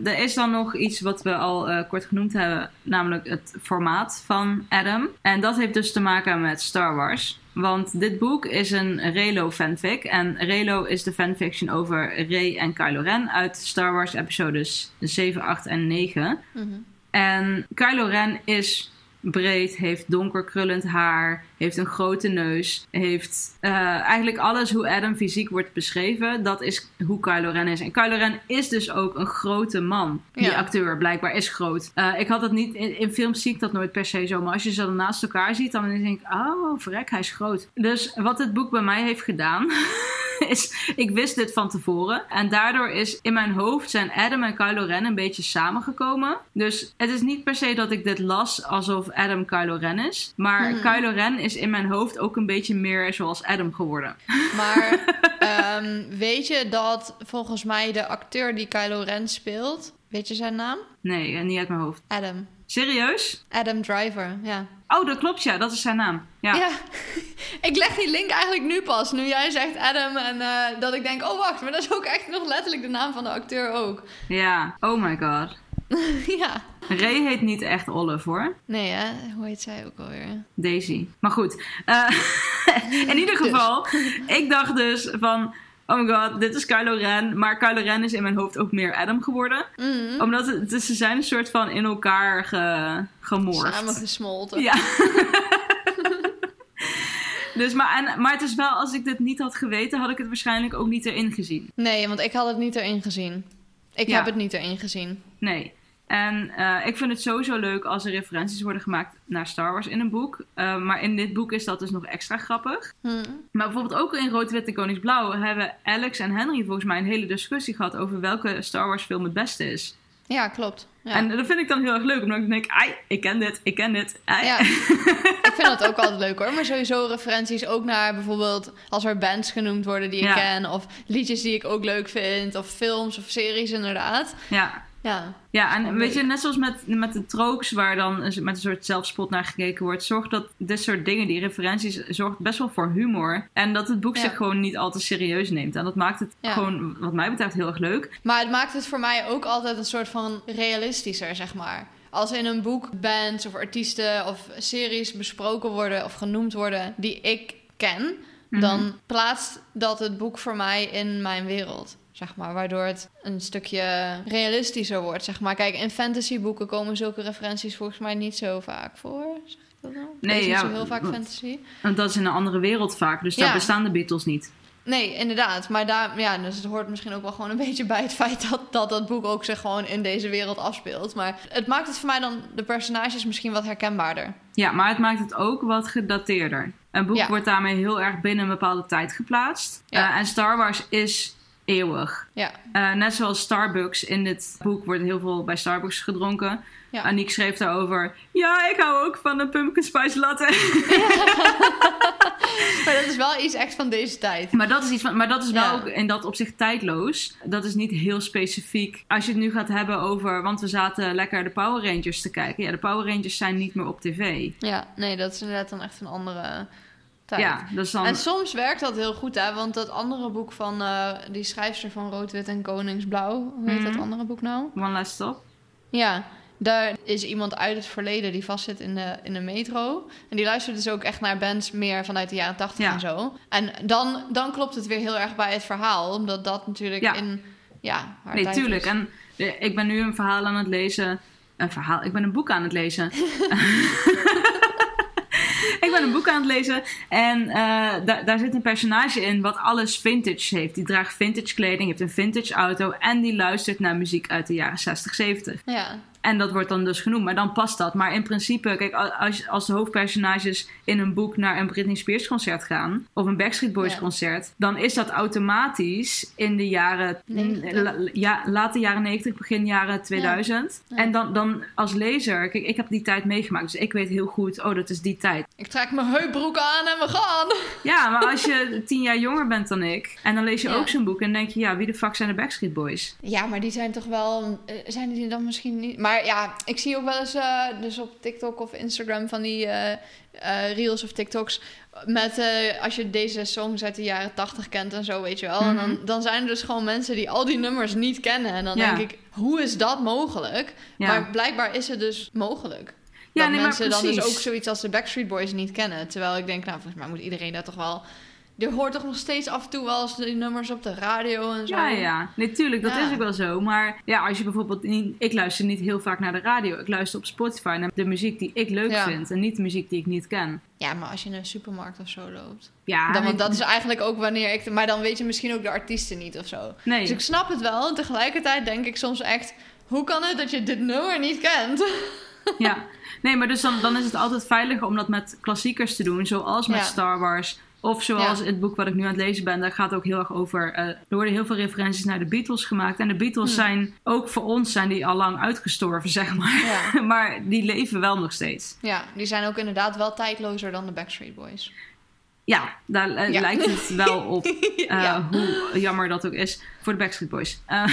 Er is dan nog iets wat we al eh, kort genoemd hebben, namelijk het formaat van Adam. En dat heeft dus te maken met Star Wars. Want dit boek is een Relo fanfic. En Relo is de fanfiction over Rey en Kylo Ren uit Star Wars episodes 7, 8 en 9. Mhm. En Kylo Ren is breed, heeft donker krullend haar, heeft een grote neus, heeft eh, eigenlijk alles hoe Adam fysiek wordt beschreven. Dat is hoe Kylo Ren is. En Kylo Ren is dus ook een grote man. Die Ja. acteur blijkbaar is groot. Eh, ik had dat niet, in, in films zie ik dat nooit per se zo. Maar als je ze dan naast elkaar ziet, dan denk ik, oh verrek, hij is groot. Dus wat het boek bij mij heeft gedaan, is, ik wist dit van tevoren. En daardoor is in mijn hoofd zijn Adam en Kylo Ren een beetje samengekomen. Dus het is niet per se dat ik dit las alsof Adam Kylo Ren is. Maar Mhm. Kylo Ren is in mijn hoofd ook een beetje meer zoals Adam geworden. Maar ehm, weet je dat volgens mij de acteur die Kylo Ren speelt... Weet je zijn naam? Nee, eh, niet uit mijn hoofd. Adam. Serieus? Adam Driver, ja. Oh, dat klopt ja, dat is zijn naam. Ja. Ja, ik leg die link eigenlijk nu pas. Nu jij zegt Adam en eh, dat ik denk, oh wacht, maar dat is ook echt nog letterlijk de naam van de acteur ook. ja. Oh my god. ja. Ray heet niet echt Olive hoor. Nee hè, hoe heet zij ook alweer? Daisy. Maar goed. eh, in ieder geval, ik dacht dus van... Oh my god, dit is Kylo Ren. Maar Kylo Ren is in mijn hoofd ook meer Adam geworden. Mhm. Omdat het, het- ze zijn een soort van in elkaar ge, gemorfd. Samengesmolten. Ja. dus, maar, en, maar het is wel, als ik dit niet had geweten, had ik het waarschijnlijk ook niet erin gezien. Nee, want ik had het niet erin gezien. Ik Ja. heb het niet erin gezien. Nee. En eh, ik vind het sowieso leuk als er referenties worden gemaakt naar Star Wars in een boek. Eh, maar in dit boek is dat dus nog extra grappig. Hm. Maar bijvoorbeeld ook in Rood, Wit en Koningsblauw hebben Alex en Henry volgens mij een hele discussie gehad over welke Star Wars film het beste is. Ja, klopt. Ja. En dat vind ik dan heel erg leuk, omdat ik denk, ai, ik ken dit, ik ken dit. ai. Ja. ik vind dat ook altijd leuk hoor. Maar sowieso referenties ook naar bijvoorbeeld als er bands genoemd worden die ik Ja. ken. Of liedjes die ik ook leuk vind. Of films of series inderdaad. ja. Ja, Ja, en weet je, net zoals met, met de trooks, waar dan met een soort zelfspot naar gekeken wordt, zorgt dat dit soort dingen, die referenties, zorgt best wel voor humor. En dat het boek Ja. zich gewoon niet al te serieus neemt. En dat maakt het Ja. gewoon, wat mij betreft, heel erg leuk. maar het maakt het voor mij ook altijd een soort van realistischer, zeg maar. Als in een boek bands of artiesten of series besproken worden of genoemd worden die ik ken, Mhm. dan plaatst dat het boek voor mij in mijn wereld. Zeg maar, waardoor het een stukje realistischer wordt. Zeg maar. Kijk, in fantasyboeken komen zulke referenties volgens mij niet zo vaak voor. Zeg ik dat nou? Nee, lees niet ja, zo heel vaak fantasy. Want dat is in een andere wereld vaak, dus daar Ja. bestaan de Beatles niet. Nee, inderdaad. Maar daar, ja, dus het hoort misschien ook wel gewoon een beetje bij het feit dat, dat dat boek ook zich gewoon in deze wereld afspeelt. Maar het maakt het voor mij dan de personages misschien wat herkenbaarder. Ja, maar het maakt het ook wat gedateerder. Een boek Ja. wordt daarmee heel erg binnen een bepaalde tijd geplaatst. Ja. Eh, en Star Wars is eeuwig. Ja, Eh, net zoals Starbucks. In dit boek wordt heel veel bij Starbucks gedronken. Ja. Aniek schreef daarover... Ja, ik hou ook van een pumpkin spice latte. maar dat is wel iets echt van deze tijd. maar dat is, iets van, maar dat is wel Ja. ook in dat opzicht tijdloos. Dat is niet heel specifiek. Als je het nu gaat hebben over... Want we zaten lekker de Power Rangers te kijken. Ja, de Power Rangers zijn niet meer op tv. Ja, nee, dat is inderdaad dan echt een andere tijd. Ja, dus dan... En soms werkt dat heel goed, hè? Want dat andere boek van eh, die schrijfster van Rood, Wit en Koningsblauw, hoe heet Mhm. dat andere boek nou? One last stop. Ja, daar is iemand uit het verleden die vastzit in de, in de metro. En die luistert dus ook echt naar bands meer vanuit de jaren tachtig Ja. en zo. En dan, dan klopt het weer heel erg bij het verhaal, omdat dat natuurlijk Ja. in ja, haar Nee, tuurlijk. is. En eh, ik ben nu een verhaal aan het lezen. Een verhaal? Ik ben een boek aan het lezen. ik ben een boek aan het lezen. En eh, daar daar zit een personage in wat alles vintage heeft. Die draagt vintage kleding, heeft een vintage auto. En die luistert naar muziek uit de jaren 60, 70. Ja, En dat wordt dan dus genoemd, maar dan past dat. Maar in principe, kijk, als, als de hoofdpersonages in een boek naar een Britney Spears concert gaan, of een Backstreet Boys Ja. concert, dan is dat automatisch in de jaren, 90. la- ja, late jaren 90, begin jaren 2000. Ja. En dan, dan als lezer, kijk, ik heb die tijd meegemaakt, dus ik weet heel goed, oh, dat is die tijd. ik trek mijn heupbroek aan en we gaan. Ja, maar als je tien jaar jonger bent dan ik, en dan lees je ook zo'n boek en denk je, ja, wie de fuck zijn de Backstreet Boys? Ja, maar die zijn toch wel. eh, Zijn die dan misschien niet. Maar ja, ik zie ook wel eens. eh, dus op TikTok of Instagram van die eh, eh, reels of TikToks. Met als je deze songs uit de jaren 80 kent en zo, weet je wel. En dan, Mhm. dan zijn er dus gewoon mensen die al die nummers niet kennen. En dan Ja. denk ik, hoe is dat mogelijk? Ja. Maar blijkbaar is het dus mogelijk. Ja, dat nee, maar mensen dan dus ook zoiets als de Backstreet Boys niet kennen. Terwijl ik denk, nou, volgens mij moet iedereen dat toch wel. Er hoort toch nog steeds af en toe wel eens die nummers op de radio en zo. Ja, ja. Nee, tuurlijk, dat Ja. is ook wel zo. Maar ja, als je bijvoorbeeld niet... Ik luister niet heel vaak naar de radio. Ik luister op Spotify naar de muziek die ik leuk Ja. vind. En niet de muziek die ik niet ken. Ja, maar als je in een supermarkt of zo loopt. Ja, dan, want dat is eigenlijk ook wanneer ik... Maar dan weet je misschien ook de artiesten niet of zo. Nee. Dus ik snap het wel. En tegelijkertijd denk ik soms echt... Hoe kan het dat je dit nummer niet kent? Ja. Nee, maar dus dan, dan is het altijd veiliger om dat met klassiekers te doen. Zoals met Ja. Star Wars. Of zoals Ja. het boek wat ik nu aan het lezen ben. Daar gaat ook heel erg over... eh, er worden heel veel referenties naar de Beatles gemaakt. En de Beatles Hm. zijn... Ook voor ons zijn die al lang uitgestorven, zeg maar. Ja. maar die leven wel nog steeds. ja, die zijn ook inderdaad wel tijdlozer dan de Backstreet Boys. Ja, daar eh, Ja. lijkt het wel op. eh. Hoe jammer dat ook is voor de Backstreet Boys. Ja,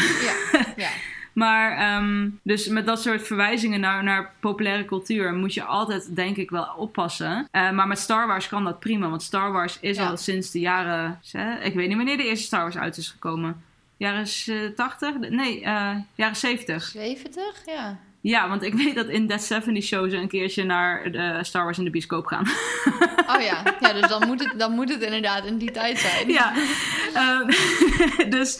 ja. maar ehm, dus met dat soort verwijzingen naar, naar populaire cultuur moet je altijd, denk ik, wel oppassen. Eh, maar met Star Wars kan dat prima, want Star Wars is Ja. al sinds de jaren. Ik weet niet wanneer de eerste Star Wars uit is gekomen. Jaren eh, 80? Nee, eh, jaren 70. 70? Ja. Ja, want ik weet dat in That 70 Show ze een keertje naar de Star Wars in de bioscoop gaan. Oh ja. Ja, dus dan moet, het, dan moet het inderdaad in die tijd zijn. ja, ehm, dus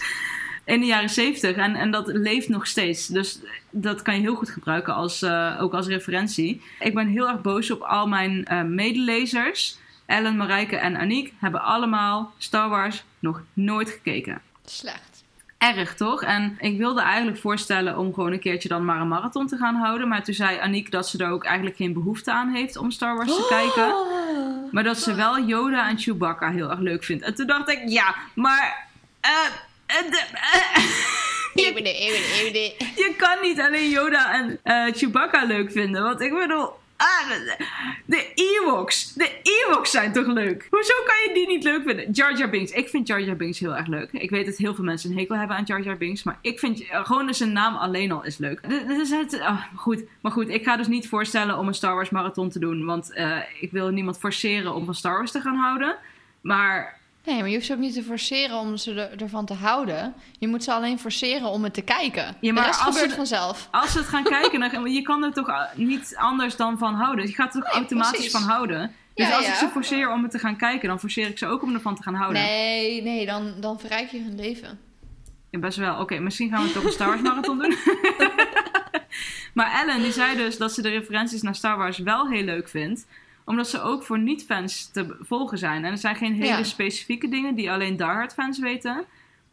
in de jaren zeventig. En, en dat leeft nog steeds. Dus dat kan je heel goed gebruiken als, eh, ook als referentie. Ik ben heel erg boos op al mijn eh, medelezers. Ellen, Marijke en Aniek hebben allemaal Star Wars nog nooit gekeken. Slecht. Erg, toch? En ik wilde eigenlijk voorstellen om gewoon een keertje dan maar een marathon te gaan houden. Maar toen zei Aniek dat ze er ook eigenlijk geen behoefte aan heeft om Star Wars te kijken. Maar dat ze wel Yoda en Chewbacca heel erg leuk vindt. En toen dacht ik, ja, maar... eh, eh, de- eh, je Je kan niet alleen Yoda en eh, Chewbacca leuk vinden. Want ik bedoel... Ah, de, Ewoks. De Ewoks zijn toch leuk? Hoezo kan je die niet leuk vinden? Jar Jar Binks. Ik vind Jar Jar Binks heel erg leuk. Ik weet dat heel veel mensen een hekel hebben aan Jar Jar Binks. Maar ik vind uh, gewoon zijn naam alleen al is leuk. Dit is het, oh, goed. Maar goed, ik ga dus niet voorstellen om een Star Wars marathon te doen. Want uh, ik wil niemand forceren om van Star Wars te gaan houden. Maar Nee, maar je hoeft ze ook niet te forceren om ze er, ervan te houden. Je moet ze alleen forceren om het te kijken. Ja, maar als gebeurt ze, vanzelf. Als ze het gaan kijken, dan, je kan er toch niet anders dan van houden. Je gaat er toch nee, automatisch precies. van houden. Dus ja, als ja. ik ze forceer om het te gaan kijken, dan forceer ik ze ook om ervan te gaan houden. Nee, nee, dan, dan verrijk je hun leven. Ja, best wel. Oké, okay, misschien gaan we toch een Star Wars marathon doen. maar Ellen, die zei dus dat ze de referenties naar Star Wars wel heel leuk vindt omdat ze ook voor niet-fans te volgen zijn. En er zijn geen hele ja. specifieke dingen die alleen diehard fans weten.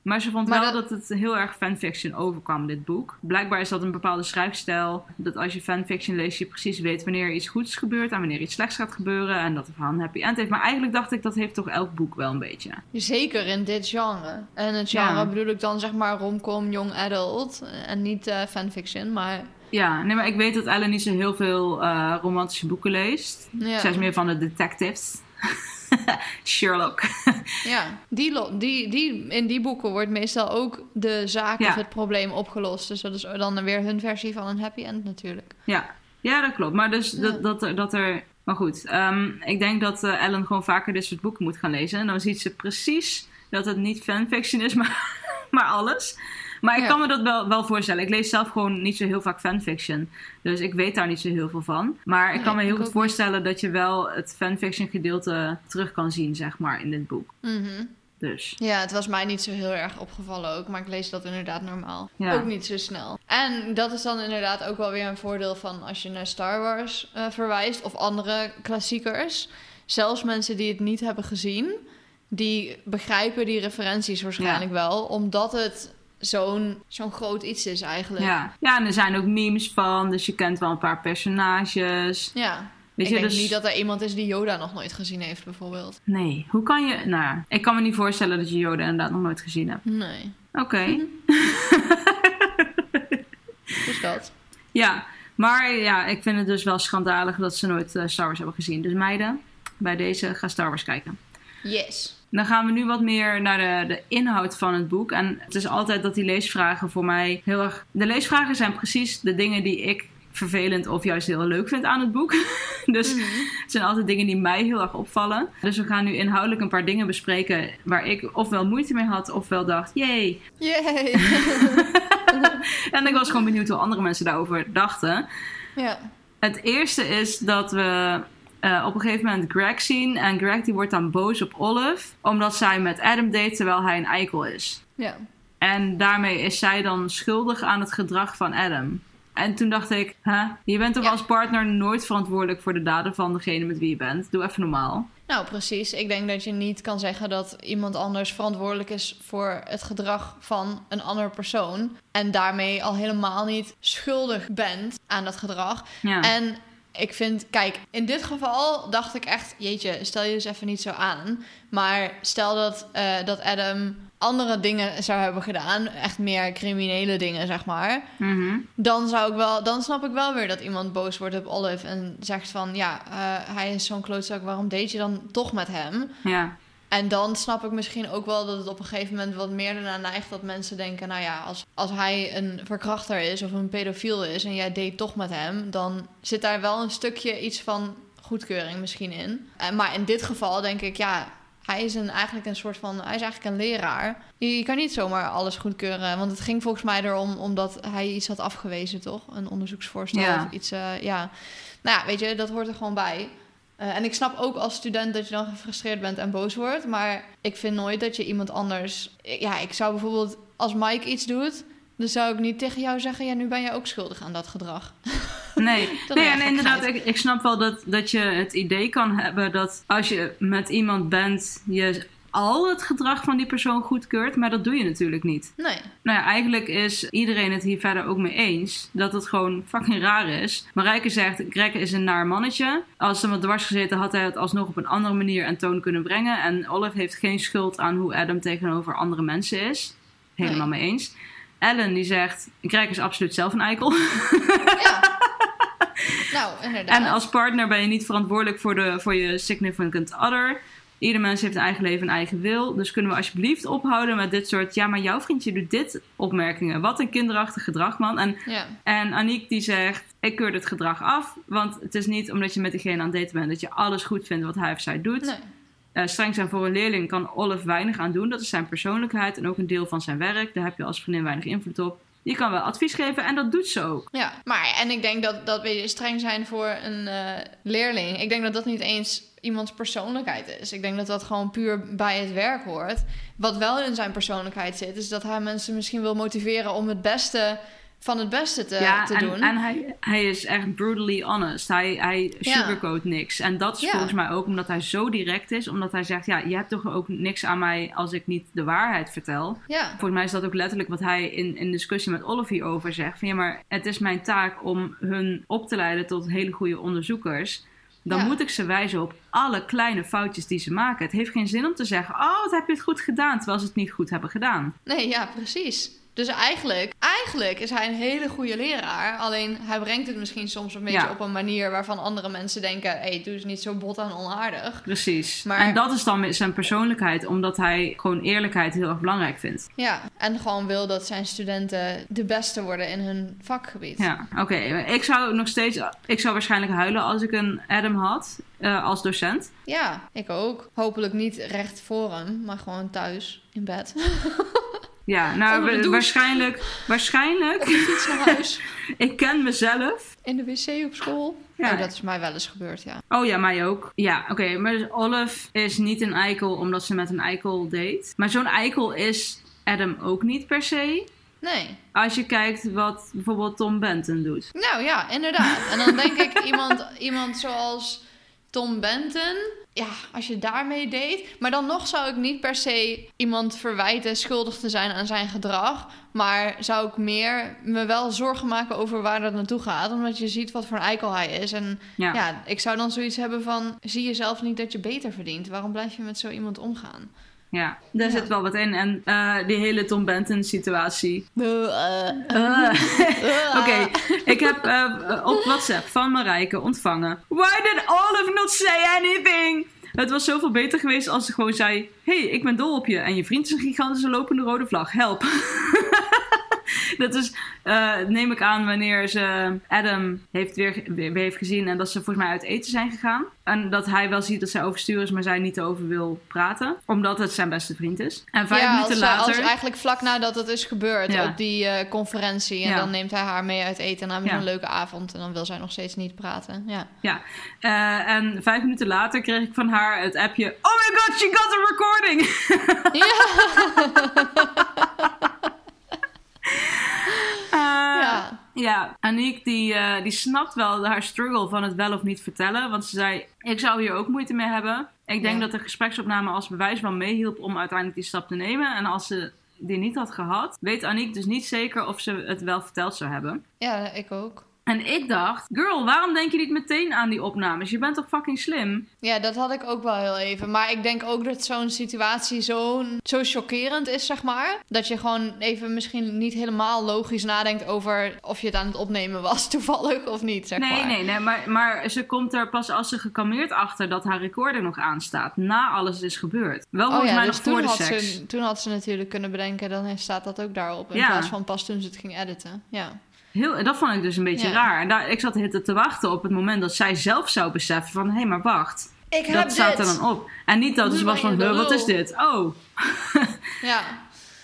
Maar ze vond maar wel dat... dat... het heel erg fanfiction overkwam, dit boek. Blijkbaar is dat een bepaalde schrijfstijl. Dat als je fanfiction leest, je precies weet wanneer iets goeds gebeurt en wanneer iets slechts gaat gebeuren. En dat het verhaal een happy end heeft. Maar eigenlijk dacht ik, dat heeft toch elk boek wel een beetje. Zeker in dit genre. En het genre ja. bedoel ik dan zeg maar romcom, young adult. En niet uh, fanfiction, maar... Ja, nee, maar ik weet dat Ellen niet zo heel veel uh, romantische boeken leest. Ja. Zij is meer van de detectives. Sherlock. ja, die, die, die, in die boeken wordt meestal ook de zaak ja. of het probleem opgelost. Dus dat is dan weer hun versie van een happy end natuurlijk. Ja, ja dat klopt. Maar dus dat, dat, er, dat er... Maar goed, um, ik denk dat uh, Ellen gewoon vaker dit soort boeken moet gaan lezen. En dan ziet ze precies dat het niet fanfiction is, maar, maar alles. Maar ik ja. kan me dat wel, wel voorstellen. Ik lees zelf gewoon niet zo heel vaak fanfiction. Dus ik weet daar niet zo heel veel van. Maar ik nee, kan me heel goed voorstellen dat je wel het fanfiction gedeelte terug kan zien, zeg maar, in dit boek. Mm -hmm. Dus. Ja, het was mij niet zo heel erg opgevallen ook. Maar ik lees dat inderdaad normaal. Ja. Ook niet zo snel. En dat is dan inderdaad ook wel weer een voordeel van als je naar Star Wars uh, verwijst. Of andere klassiekers. Zelfs mensen die het niet hebben gezien. Die begrijpen die referenties waarschijnlijk ja. wel. Omdat het zo'n zo'n groot iets is eigenlijk. Ja. ja, en er zijn ook memes van, dus je kent wel een paar personages. Ja. Weet ik je, denk dus... niet dat er iemand is die Yoda nog nooit gezien heeft, bijvoorbeeld. Nee, hoe kan je... Nou, ik kan me niet voorstellen dat je Yoda inderdaad nog nooit gezien hebt. Nee. Oké. Okay. dus dat. Ja, maar ja, ik vind het dus wel schandalig dat ze nooit uh, Star Wars hebben gezien. Dus meiden, bij deze ga Star Wars kijken. Yes. Dan gaan we nu wat meer naar de, de, inhoud van het boek. En het is altijd dat die leesvragen voor mij heel erg. De leesvragen zijn precies de dingen die ik vervelend of juist heel leuk vind aan het boek. dus mm -hmm. het zijn altijd dingen die mij heel erg opvallen. Dus we gaan nu inhoudelijk een paar dingen bespreken waar ik ofwel moeite mee had ofwel dacht, jee. Yay. en ik was gewoon benieuwd hoe andere mensen daarover dachten. Ja. Het eerste is dat we uh, op een gegeven moment Greg zien. En Greg die wordt dan boos op Olive. Omdat zij met Adam date terwijl hij een eikel is. Ja. En daarmee is zij dan schuldig aan het gedrag van Adam. En toen dacht ik, huh? je bent toch ja. als partner nooit verantwoordelijk voor de daden van degene met wie je bent. Doe even normaal. Nou, precies. Ik denk dat je niet kan zeggen dat iemand anders verantwoordelijk is voor het gedrag van een andere persoon. En daarmee al helemaal niet schuldig bent aan dat gedrag. Ja. En ik vind, kijk, in dit geval dacht ik echt, jeetje, stel je dus even niet zo aan. Maar stel dat, uh, dat Adam andere dingen zou hebben gedaan, echt meer criminele dingen, zeg maar. Mm -hmm. Dan zou ik wel, dan snap ik wel weer dat iemand boos wordt op Olive en zegt van, ja, uh, hij is zo'n klootzak, waarom deed je dan toch met hem? Ja. En dan snap ik misschien ook wel dat het op een gegeven moment wat meer ernaar neigt dat mensen denken: nou ja, als, als hij een verkrachter is of een pedofiel is en jij deed toch met hem, dan zit daar wel een stukje iets van goedkeuring misschien in. En, maar in dit geval denk ik, ja, hij is een, eigenlijk een soort van. Hij is eigenlijk een leraar. Je, je, kan niet zomaar alles goedkeuren. Want het ging volgens mij erom omdat hij iets had afgewezen, toch? Een onderzoeksvoorstel ja. of iets. Uh, ja. Nou ja, weet je, dat hoort er gewoon bij. Uh, en ik snap ook als student dat je dan gefrustreerd bent en boos wordt. Maar ik vind nooit dat je iemand anders. Ja, ik zou bijvoorbeeld als Mike iets doet. Dan zou ik niet tegen jou zeggen: ja, nu ben je ook schuldig aan dat gedrag. Nee, nee en inderdaad, ik, ik snap wel dat, dat je het idee kan hebben dat als je met iemand bent, je al het gedrag van die persoon goedkeurt, maar dat doe je natuurlijk niet. Nee. Nou ja, eigenlijk is iedereen het hier verder ook mee eens dat het gewoon fucking raar is. Marijke zegt, Greg is een naar mannetje. Als hem wat dwars gezeten had hij het alsnog op een andere manier en toon kunnen brengen. En Olive heeft geen schuld aan hoe Adam tegenover andere mensen is. Helemaal nee. mee eens. Ellen die zegt, Greg is absoluut zelf een eikel. Ja. nou, inderdaad. En als partner ben je niet verantwoordelijk voor, de, voor je significant other. Ieder mens heeft een eigen leven en eigen wil. Dus kunnen we alsjeblieft ophouden met dit soort... Ja, maar jouw vriendje doet dit opmerkingen. Wat een kinderachtig gedrag, man. En, Ja. en Aniek die zegt... Ik keur dit gedrag af. Want het is niet omdat je met diegene aan het daten bent... dat je alles goed vindt wat hij of zij doet. Nee. Eh, streng zijn voor een leerling kan Olive weinig aan doen. Dat is zijn persoonlijkheid en ook een deel van zijn werk. Daar heb je als vriendin weinig invloed op. Je kan wel advies geven en dat doet ze ook. Ja, maar en ik denk dat, dat we streng zijn voor een eh, leerling. Ik denk dat dat niet eens iemands persoonlijkheid is. Ik denk dat dat gewoon puur bij het werk hoort. Wat wel in zijn persoonlijkheid zit, is dat hij mensen misschien wil motiveren om het beste van het beste te, ja, te en, doen. en hij, hij is echt brutally honest. Hij, hij Ja. sugarcoat niks. En dat is Ja. volgens mij ook omdat hij zo direct is. Omdat hij zegt, ja, je hebt toch ook niks aan mij als ik niet de waarheid vertel. Volgens mij is dat ook letterlijk wat hij in, in discussie met Olivier over zegt. Van ja, maar het is mijn taak om hun op te leiden tot hele goede onderzoekers. Dan Ja. moet ik ze wijzen op alle kleine foutjes die ze maken. Het heeft geen zin om te zeggen, oh, wat heb je het goed gedaan, terwijl ze het niet goed hebben gedaan. nee, ja, precies. Dus eigenlijk, eigenlijk is hij een hele goede leraar. Alleen hij brengt het misschien soms een beetje Ja. op een manier waarvan andere mensen denken: hé, hey, doe eens niet zo bot en onaardig. Precies. Maar- En dat is dan zijn persoonlijkheid, omdat hij gewoon eerlijkheid heel erg belangrijk vindt. Ja, en gewoon wil dat zijn studenten de beste worden in hun vakgebied. Ja, oké. Ik zou nog steeds, ik zou waarschijnlijk huilen als ik een Adam had eh, als docent. Ja, ik ook. Hopelijk niet recht voor hem, maar gewoon thuis in bed. Ja, nou, waarschijnlijk, waarschijnlijk, ik ken mezelf. In de wc op school. Ja. Oh, dat is mij wel eens gebeurd, ja. Oh ja, mij ook. Ja, oké. maar dus Olive is niet een eikel omdat ze met een eikel date. Maar zo'n eikel is Adam ook niet per se. Nee. Als je kijkt wat bijvoorbeeld Tom Benton doet. Nou ja, inderdaad. En dan denk ik iemand, iemand zoals Tom Benton. Ja, als je daarmee date. Maar dan nog zou ik niet per se iemand verwijten schuldig te zijn aan zijn gedrag. Maar zou ik meer me wel zorgen maken over waar dat naartoe gaat. Omdat je ziet wat voor een eikel hij is. En Ja. ja, ik zou dan zoiets hebben van... Zie je zelf niet dat je beter verdient? Waarom blijf je met zo iemand omgaan? Ja, daar zit wel wat in. En eh, die hele Tom Benton situatie. Eh, Oké, ik heb eh, op WhatsApp van Marijke ontvangen. Why did Olive not say anything? Het was zoveel beter geweest als ze gewoon zei: hey, ik ben dol op je en je vriend is een gigantische lopende rode vlag. Help. dat is, eh, neem ik aan, wanneer ze Adam heeft weer, weer heeft gezien en dat ze volgens mij uit eten zijn gegaan. En dat hij wel ziet dat zij overstuur is, maar zij niet over wil praten, omdat het zijn beste vriend is. En vijf ja, minuten als, later. als eigenlijk vlak nadat het is gebeurd Ja. op die eh, conferentie. En Ja. dan neemt hij haar mee uit eten en hebben ze Ja. een leuke avond. En dan wil zij nog steeds niet praten. Ja. Ja, Eh, en vijf minuten later kreeg ik van haar het appje: Oh my god, she got a recording! Eh, ja. ja, Aniek die, eh, die snapt wel haar struggle van het wel of niet vertellen. Want ze zei, ik zou hier ook moeite mee hebben. Ik denk Ja. dat de gespreksopname als bewijs wel meehielp om uiteindelijk die stap te nemen. En als ze die niet had gehad, weet Aniek dus niet zeker of ze het wel verteld zou hebben. ja, ik ook. En ik dacht, girl, waarom denk je niet meteen aan die opnames? Je bent toch fucking slim? Ja, dat had ik ook wel heel even. Maar ik denk ook dat zo'n situatie zo, zo chockerend is, zeg maar. Dat je gewoon even misschien niet helemaal logisch nadenkt over of je het aan het opnemen was toevallig of niet, zeg Nee, maar. nee, nee, maar, maar ze komt er pas als ze gekalmeerd achter dat haar recorder nog aanstaat. Na alles is gebeurd. Wel Oh volgens ja, mij dus nog toen voor de had, seks. ze, toen had ze natuurlijk kunnen bedenken, dan staat dat ook daarop. In Ja. plaats van pas toen ze het ging editen. Ja. Heel, dat vond ik dus een beetje Ja. raar. En daar, ik zat tijd te wachten op het moment dat zij zelf zou beseffen van... Hé, hey, maar wacht. Ik dat staat er dan op. En niet dat ze was van, je de "Huh, wat lul." is dit? Oh. Ja.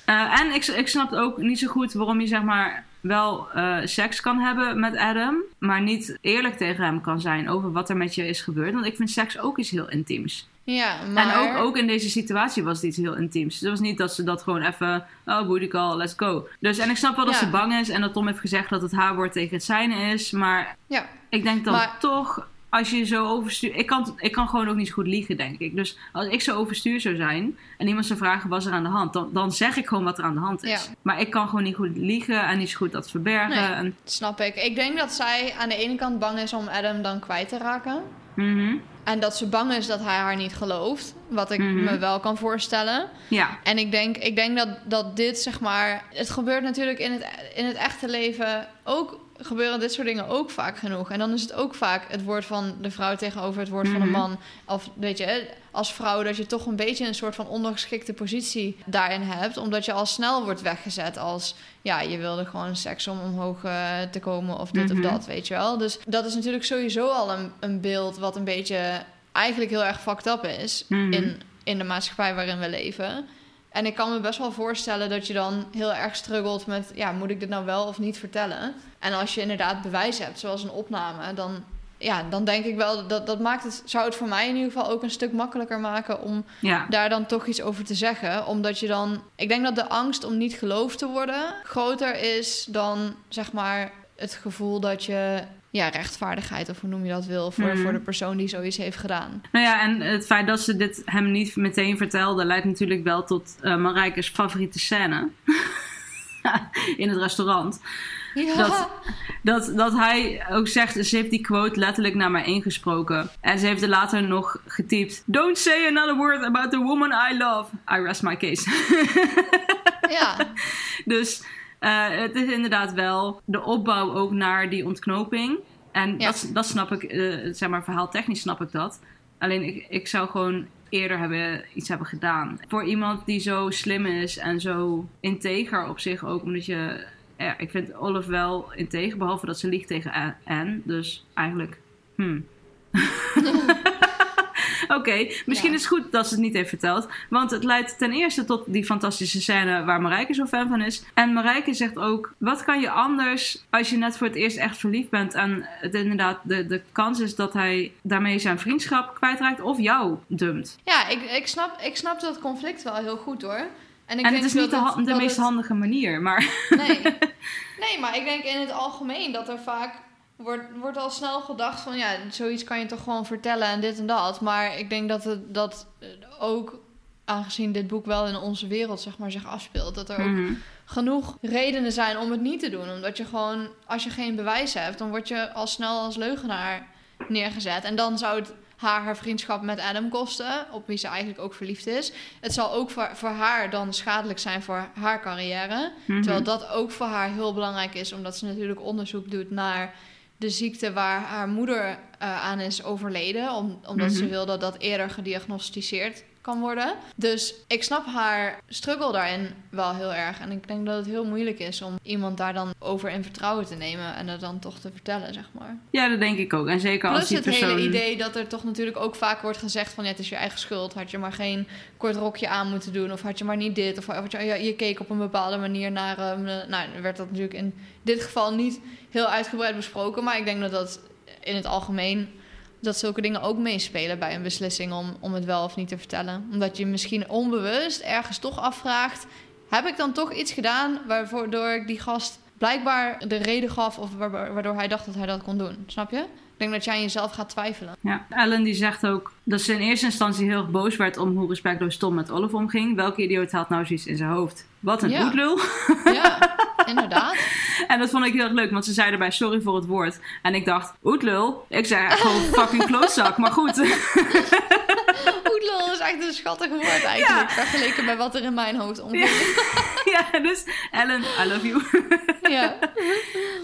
Eh, en ik, ik snap ook niet zo goed waarom je zeg maar wel eh, seks kan hebben met Adam... maar niet eerlijk tegen hem kan zijn over wat er met je is gebeurd. Want ik vind seks ook iets heel intiems. Ja, maar... En ook, ook in deze situatie was het iets heel intiems. Het was niet dat ze dat gewoon even... Oh, booty call, let's go. Dus, en ik snap wel dat Ja. ze bang is... en dat Tom heeft gezegd dat het haar woord tegen het zijne is. Maar Ja. ik denk dan Maar- toch... Als je zo overstuur... Ik kan, ik kan gewoon ook niet zo goed liegen, denk ik. Dus als ik zo overstuur zou zijn... en iemand zou vragen wat is er aan de hand... dan, dan zeg ik gewoon wat er aan de hand is. Ja. Maar ik kan gewoon niet goed liegen... en niet zo goed dat verbergen. Nee. En, Snap ik. Ik denk dat zij aan de ene kant bang is om Adam dan kwijt te raken. Mhm. En dat ze bang is dat hij haar niet gelooft. Wat ik Mhm. me wel kan voorstellen. Ja. En ik denk, ik denk dat, dat dit, zeg maar... Het gebeurt natuurlijk in het, in het echte leven ook... gebeuren dit soort dingen ook vaak genoeg. En dan is het ook vaak het woord van de vrouw tegenover het woord van de Mhm. man. Of weet je, als vrouw dat je toch een beetje een soort van ondergeschikte positie daarin hebt. Omdat je al snel wordt weggezet als... Ja, je wilde gewoon seks om omhoog eh, te komen of dit Mhm. of dat, weet je wel. Dus dat is natuurlijk sowieso al een, een beeld wat een beetje... eigenlijk heel erg fucked up is Mhm. in, in de maatschappij waarin we leven. En ik kan me best wel voorstellen dat je dan heel erg struggelt met... ja, moet ik dit nou wel of niet vertellen? En als je inderdaad bewijs hebt, zoals een opname... dan, ja, dan denk ik wel, dat, dat maakt het, zou het voor mij in ieder geval ook een stuk makkelijker maken... om Ja. daar dan toch iets over te zeggen. Omdat je dan... Ik denk dat de angst om niet geloofd te worden... groter is dan, zeg maar, het gevoel dat je... Ja, rechtvaardigheid, of hoe noem je dat wil... voor, Mhm. voor de persoon die zoiets heeft gedaan. Nou ja, en het feit dat ze dit hem niet meteen vertelde, leidt natuurlijk wel tot eh Marijke's favoriete scène. In het restaurant. Ja. Dat- Dat, dat hij ook zegt, ze heeft die quote letterlijk naar mij ingesproken. En ze heeft er later nog getypt. Don't say another word about the woman I love. I rest my case. ja. dus eh, het is inderdaad wel de opbouw ook naar die ontknoping. En Ja. dat, dat snap ik, eh, zeg maar verhaaltechnisch snap ik dat. Alleen ik, ik zou gewoon eerder hebben, iets hebben gedaan. Voor iemand die zo slim is en zo integer op zich ook. Omdat je, ja, ik vind Olive wel integer. Behalve dat ze liegt tegen Anne. Dus eigenlijk, hmm. Oké, misschien Ja. is het goed dat ze het niet heeft verteld. Want het leidt ten eerste tot die fantastische scène waar Marijke zo fan van is. En Marijke zegt ook: wat kan je anders als je net voor het eerst echt verliefd bent? En het inderdaad, de, de kans is dat hij daarmee zijn vriendschap kwijtraakt of jou dumpt. Ja, ik, ik, snap, ik snap dat conflict wel heel goed hoor. En, ik en denk het is dat niet de, meest het- handige manier, maar. Nee. nee, maar ik denk in het algemeen dat er vaak wordt, wordt al snel gedacht van ja, zoiets kan je toch gewoon vertellen en dit en dat. Maar ik denk dat het dat ook, aangezien dit boek wel in onze wereld zeg maar zich afspeelt, dat er ook Mhm. genoeg redenen zijn om het niet te doen. Omdat je gewoon, als je geen bewijs hebt, dan word je al snel als leugenaar neergezet. En dan zou het haar haar vriendschap met Adam kosten, op wie ze eigenlijk ook verliefd is. Het zal ook voor, voor haar dan schadelijk zijn voor haar carrière. Mhm. Terwijl dat ook voor haar heel belangrijk is, omdat ze natuurlijk onderzoek doet naar de ziekte waar haar moeder eh, aan is overleden. Om, omdat ze Mhm. wil dat dat eerder gediagnosticeerd kan worden. Dus ik snap haar struggle daarin wel heel erg. En ik denk dat het heel moeilijk is om iemand daar dan over in vertrouwen te nemen en het dan toch te vertellen, zeg maar. Ja, dat denk ik ook. En zeker als Plus die het persoon. hele idee dat er toch natuurlijk ook vaak wordt gezegd van ja, het is je eigen schuld. Had je maar geen kort rokje aan moeten doen of had je maar niet dit of had je, ja, je keek op een bepaalde manier naar. Eh, nou, werd dat natuurlijk in dit geval niet heel uitgebreid besproken, maar ik denk dat dat in het algemeen dat zulke dingen ook meespelen bij een beslissing om, om het wel of niet te vertellen. Omdat je misschien onbewust ergens toch afvraagt: heb ik dan toch iets gedaan waardoor ik die gast blijkbaar de reden gaf of wa- waardoor hij dacht dat hij dat kon doen? Snap je? Ik denk dat jij aan jezelf gaat twijfelen. Ja, Ellen die zegt ook dat ze in eerste instantie heel erg boos werd om hoe respectloos Tom met Olive omging. Welke idioot had nou zoiets in zijn hoofd? Wat een Ja. Ja, inderdaad. En dat vond ik heel erg leuk, want ze zei erbij sorry voor het woord. En ik dacht, oetlul? Ik zei gewoon fucking klootzak, maar goed. Oedlul is echt een schattig woord eigenlijk. Vergeleken bij wat er in mijn hoofd omgaat. Ja, dus Ellen, I love you. Ja.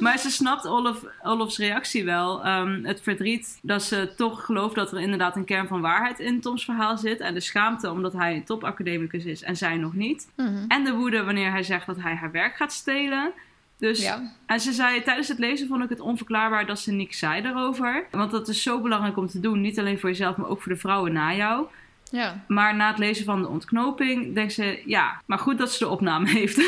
Maar ze snapt Olive, Olive's reactie wel. Ehm, het verdriet dat ze toch gelooft dat er inderdaad een kern van waarheid in Toms verhaal zit. En de schaamte omdat hij een topacademicus is en zij nog niet. Mhm. En de woede wanneer hij zegt dat hij haar werk gaat stelen. Dus, Ja. En ze zei, tijdens het lezen vond ik het onverklaarbaar dat ze niks zei daarover. Want dat is zo belangrijk om te doen. Niet alleen voor jezelf, maar ook voor de vrouwen na jou. Ja. Maar na het lezen van de ontknoping denkt ze, ja, maar goed dat ze de opname heeft.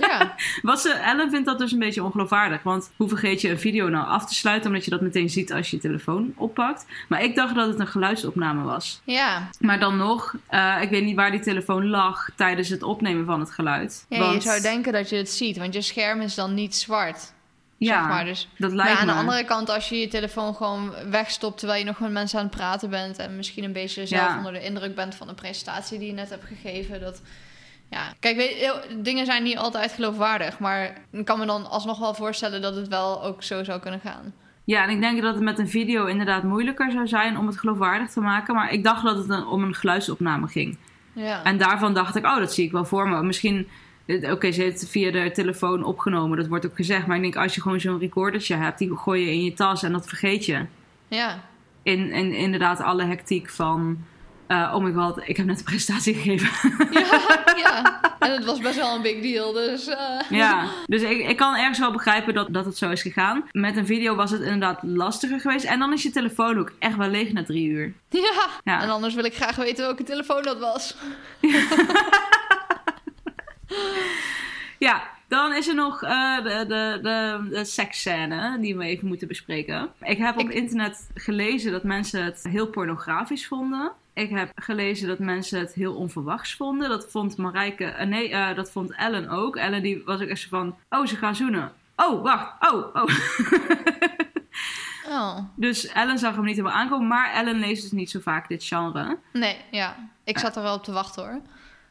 Ja. Wat ze, Ellen vindt dat dus een beetje ongeloofwaardig. Want hoe vergeet je een video nou af te sluiten omdat je dat meteen ziet als je je telefoon oppakt? Maar ik dacht dat het een geluidsopname was. Ja. Maar dan nog, eh, ik weet niet waar die telefoon lag tijdens het opnemen van het geluid. ja Want- je zou denken dat je het ziet, want je scherm is dan niet zwart. Ja, Zeg maar. dus, dat maar lijkt aan me. de andere kant, als je je telefoon gewoon wegstopt terwijl je nog met mensen aan het praten bent en misschien een beetje zelf Ja. onder de indruk bent van de presentatie die je net hebt gegeven, dat ja, kijk, weet, dingen zijn niet altijd geloofwaardig, maar ik kan me dan alsnog wel voorstellen dat het wel ook zo zou kunnen gaan. Ja, en ik denk dat het met een video inderdaad moeilijker zou zijn om het geloofwaardig te maken. Maar ik dacht dat het een- om een geluidsopname ging. Ja. En daarvan dacht ik, oh, dat zie ik wel voor me. Misschien, oké, ze heeft het via de telefoon opgenomen, dat wordt ook gezegd. Maar ik denk, als je gewoon zo'n recordertje hebt, die gooi je in je tas en dat vergeet je. ja. In, in inderdaad alle hectiek van, eh, oh my god, ik heb net een presentatie gegeven. ja, ja. En het was best wel een big deal, dus... eh, ja, dus ik, ik kan ergens wel begrijpen dat, dat het zo is gegaan. Met een video was het inderdaad lastiger geweest. En dan is je telefoon ook echt wel leeg na drie uur. ja. Ja. En anders wil ik graag weten welke telefoon dat was. Ja, dan is er nog eh, de, de, de, de seksscène die we even moeten bespreken. Ik heb op Ik- internet gelezen dat mensen het heel pornografisch vonden. Ik heb gelezen dat mensen het heel onverwachts vonden. Dat vond Marijke, eh, nee, eh, dat vond Ellen ook. Ellen die was ook echt van, oh, ze gaan zoenen. Oh, wacht, oh, oh. Oh. dus Ellen zag hem niet helemaal aankomen, maar Ellen leest dus niet zo vaak dit genre. Nee, ja. Ik zat er wel op te wachten hoor.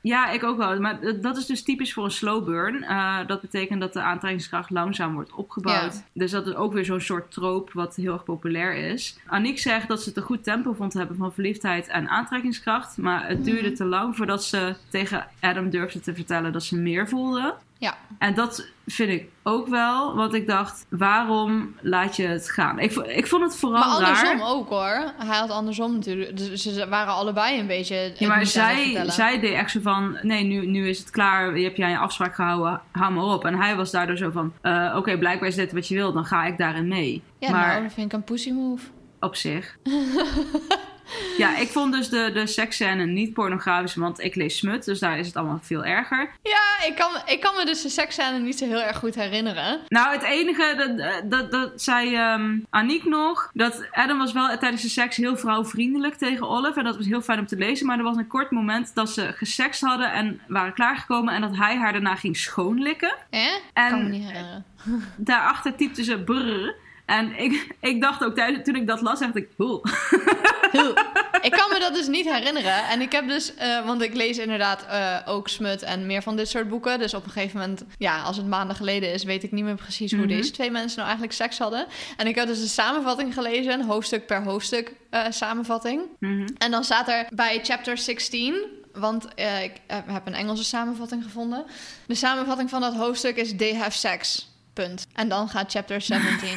Ja, ik ook wel. Maar dat is dus typisch voor een slow burn. Eh, dat betekent dat de aantrekkingskracht langzaam wordt opgebouwd. Ja. Dus dat is ook weer zo'n soort troop wat heel erg populair is. Aniek zegt dat ze het een goed tempo vond hebben van verliefdheid en aantrekkingskracht. Maar het duurde Mhm. te lang voordat ze tegen Adam durfde te vertellen dat ze meer voelde. Ja. En dat vind ik ook wel. Want ik dacht, waarom laat je het gaan? Ik, ik vond het vooral Maar andersom raar. ook hoor. Hij had andersom natuurlijk. Dus ze waren allebei een beetje. Ja, maar zij, zij deed echt zo van... Nee, nu, nu is het klaar. Je hebt jij je afspraak gehouden. Hou maar op. En hij was daardoor zo van... eh, Oké, blijkbaar is dit wat je wil. Dan ga ik daarin mee. Ja, maar nou, dat vind ik een pussy move. op zich... ja, ik vond dus de, de seksscène niet pornografisch. Want ik lees smut. Dus daar is het allemaal veel erger. Ja, ik kan, ik kan me dus de seksscène niet zo heel erg goed herinneren. Nou, het enige... Dat, dat, dat zei ehm Aniek nog... Dat Adam was wel tijdens de seks heel vrouwvriendelijk tegen Olive. En dat was heel fijn om te lezen. Maar er was een kort moment dat ze gesext hadden... En waren klaargekomen. En dat hij haar daarna ging schoonlikken. Hè? En kan me niet herinneren. daarachter typte ze brrr. En ik, ik dacht ook toen ik dat las, dacht ik, "Oeh." ik kan me dat dus niet herinneren. En ik heb dus, eh, want ik lees inderdaad eh, ook Smut en meer van dit soort boeken. Dus op een gegeven moment, ja, als het maanden geleden is, weet ik niet meer precies hoe Mhm. deze twee mensen nou eigenlijk seks hadden. En ik had dus een samenvatting gelezen, hoofdstuk per hoofdstuk eh, samenvatting. Mhm. En dan staat er bij chapter 16, want ik heb een Engelse samenvatting gevonden. De samenvatting van dat hoofdstuk is they have sex. Punt. En dan gaat chapter 17.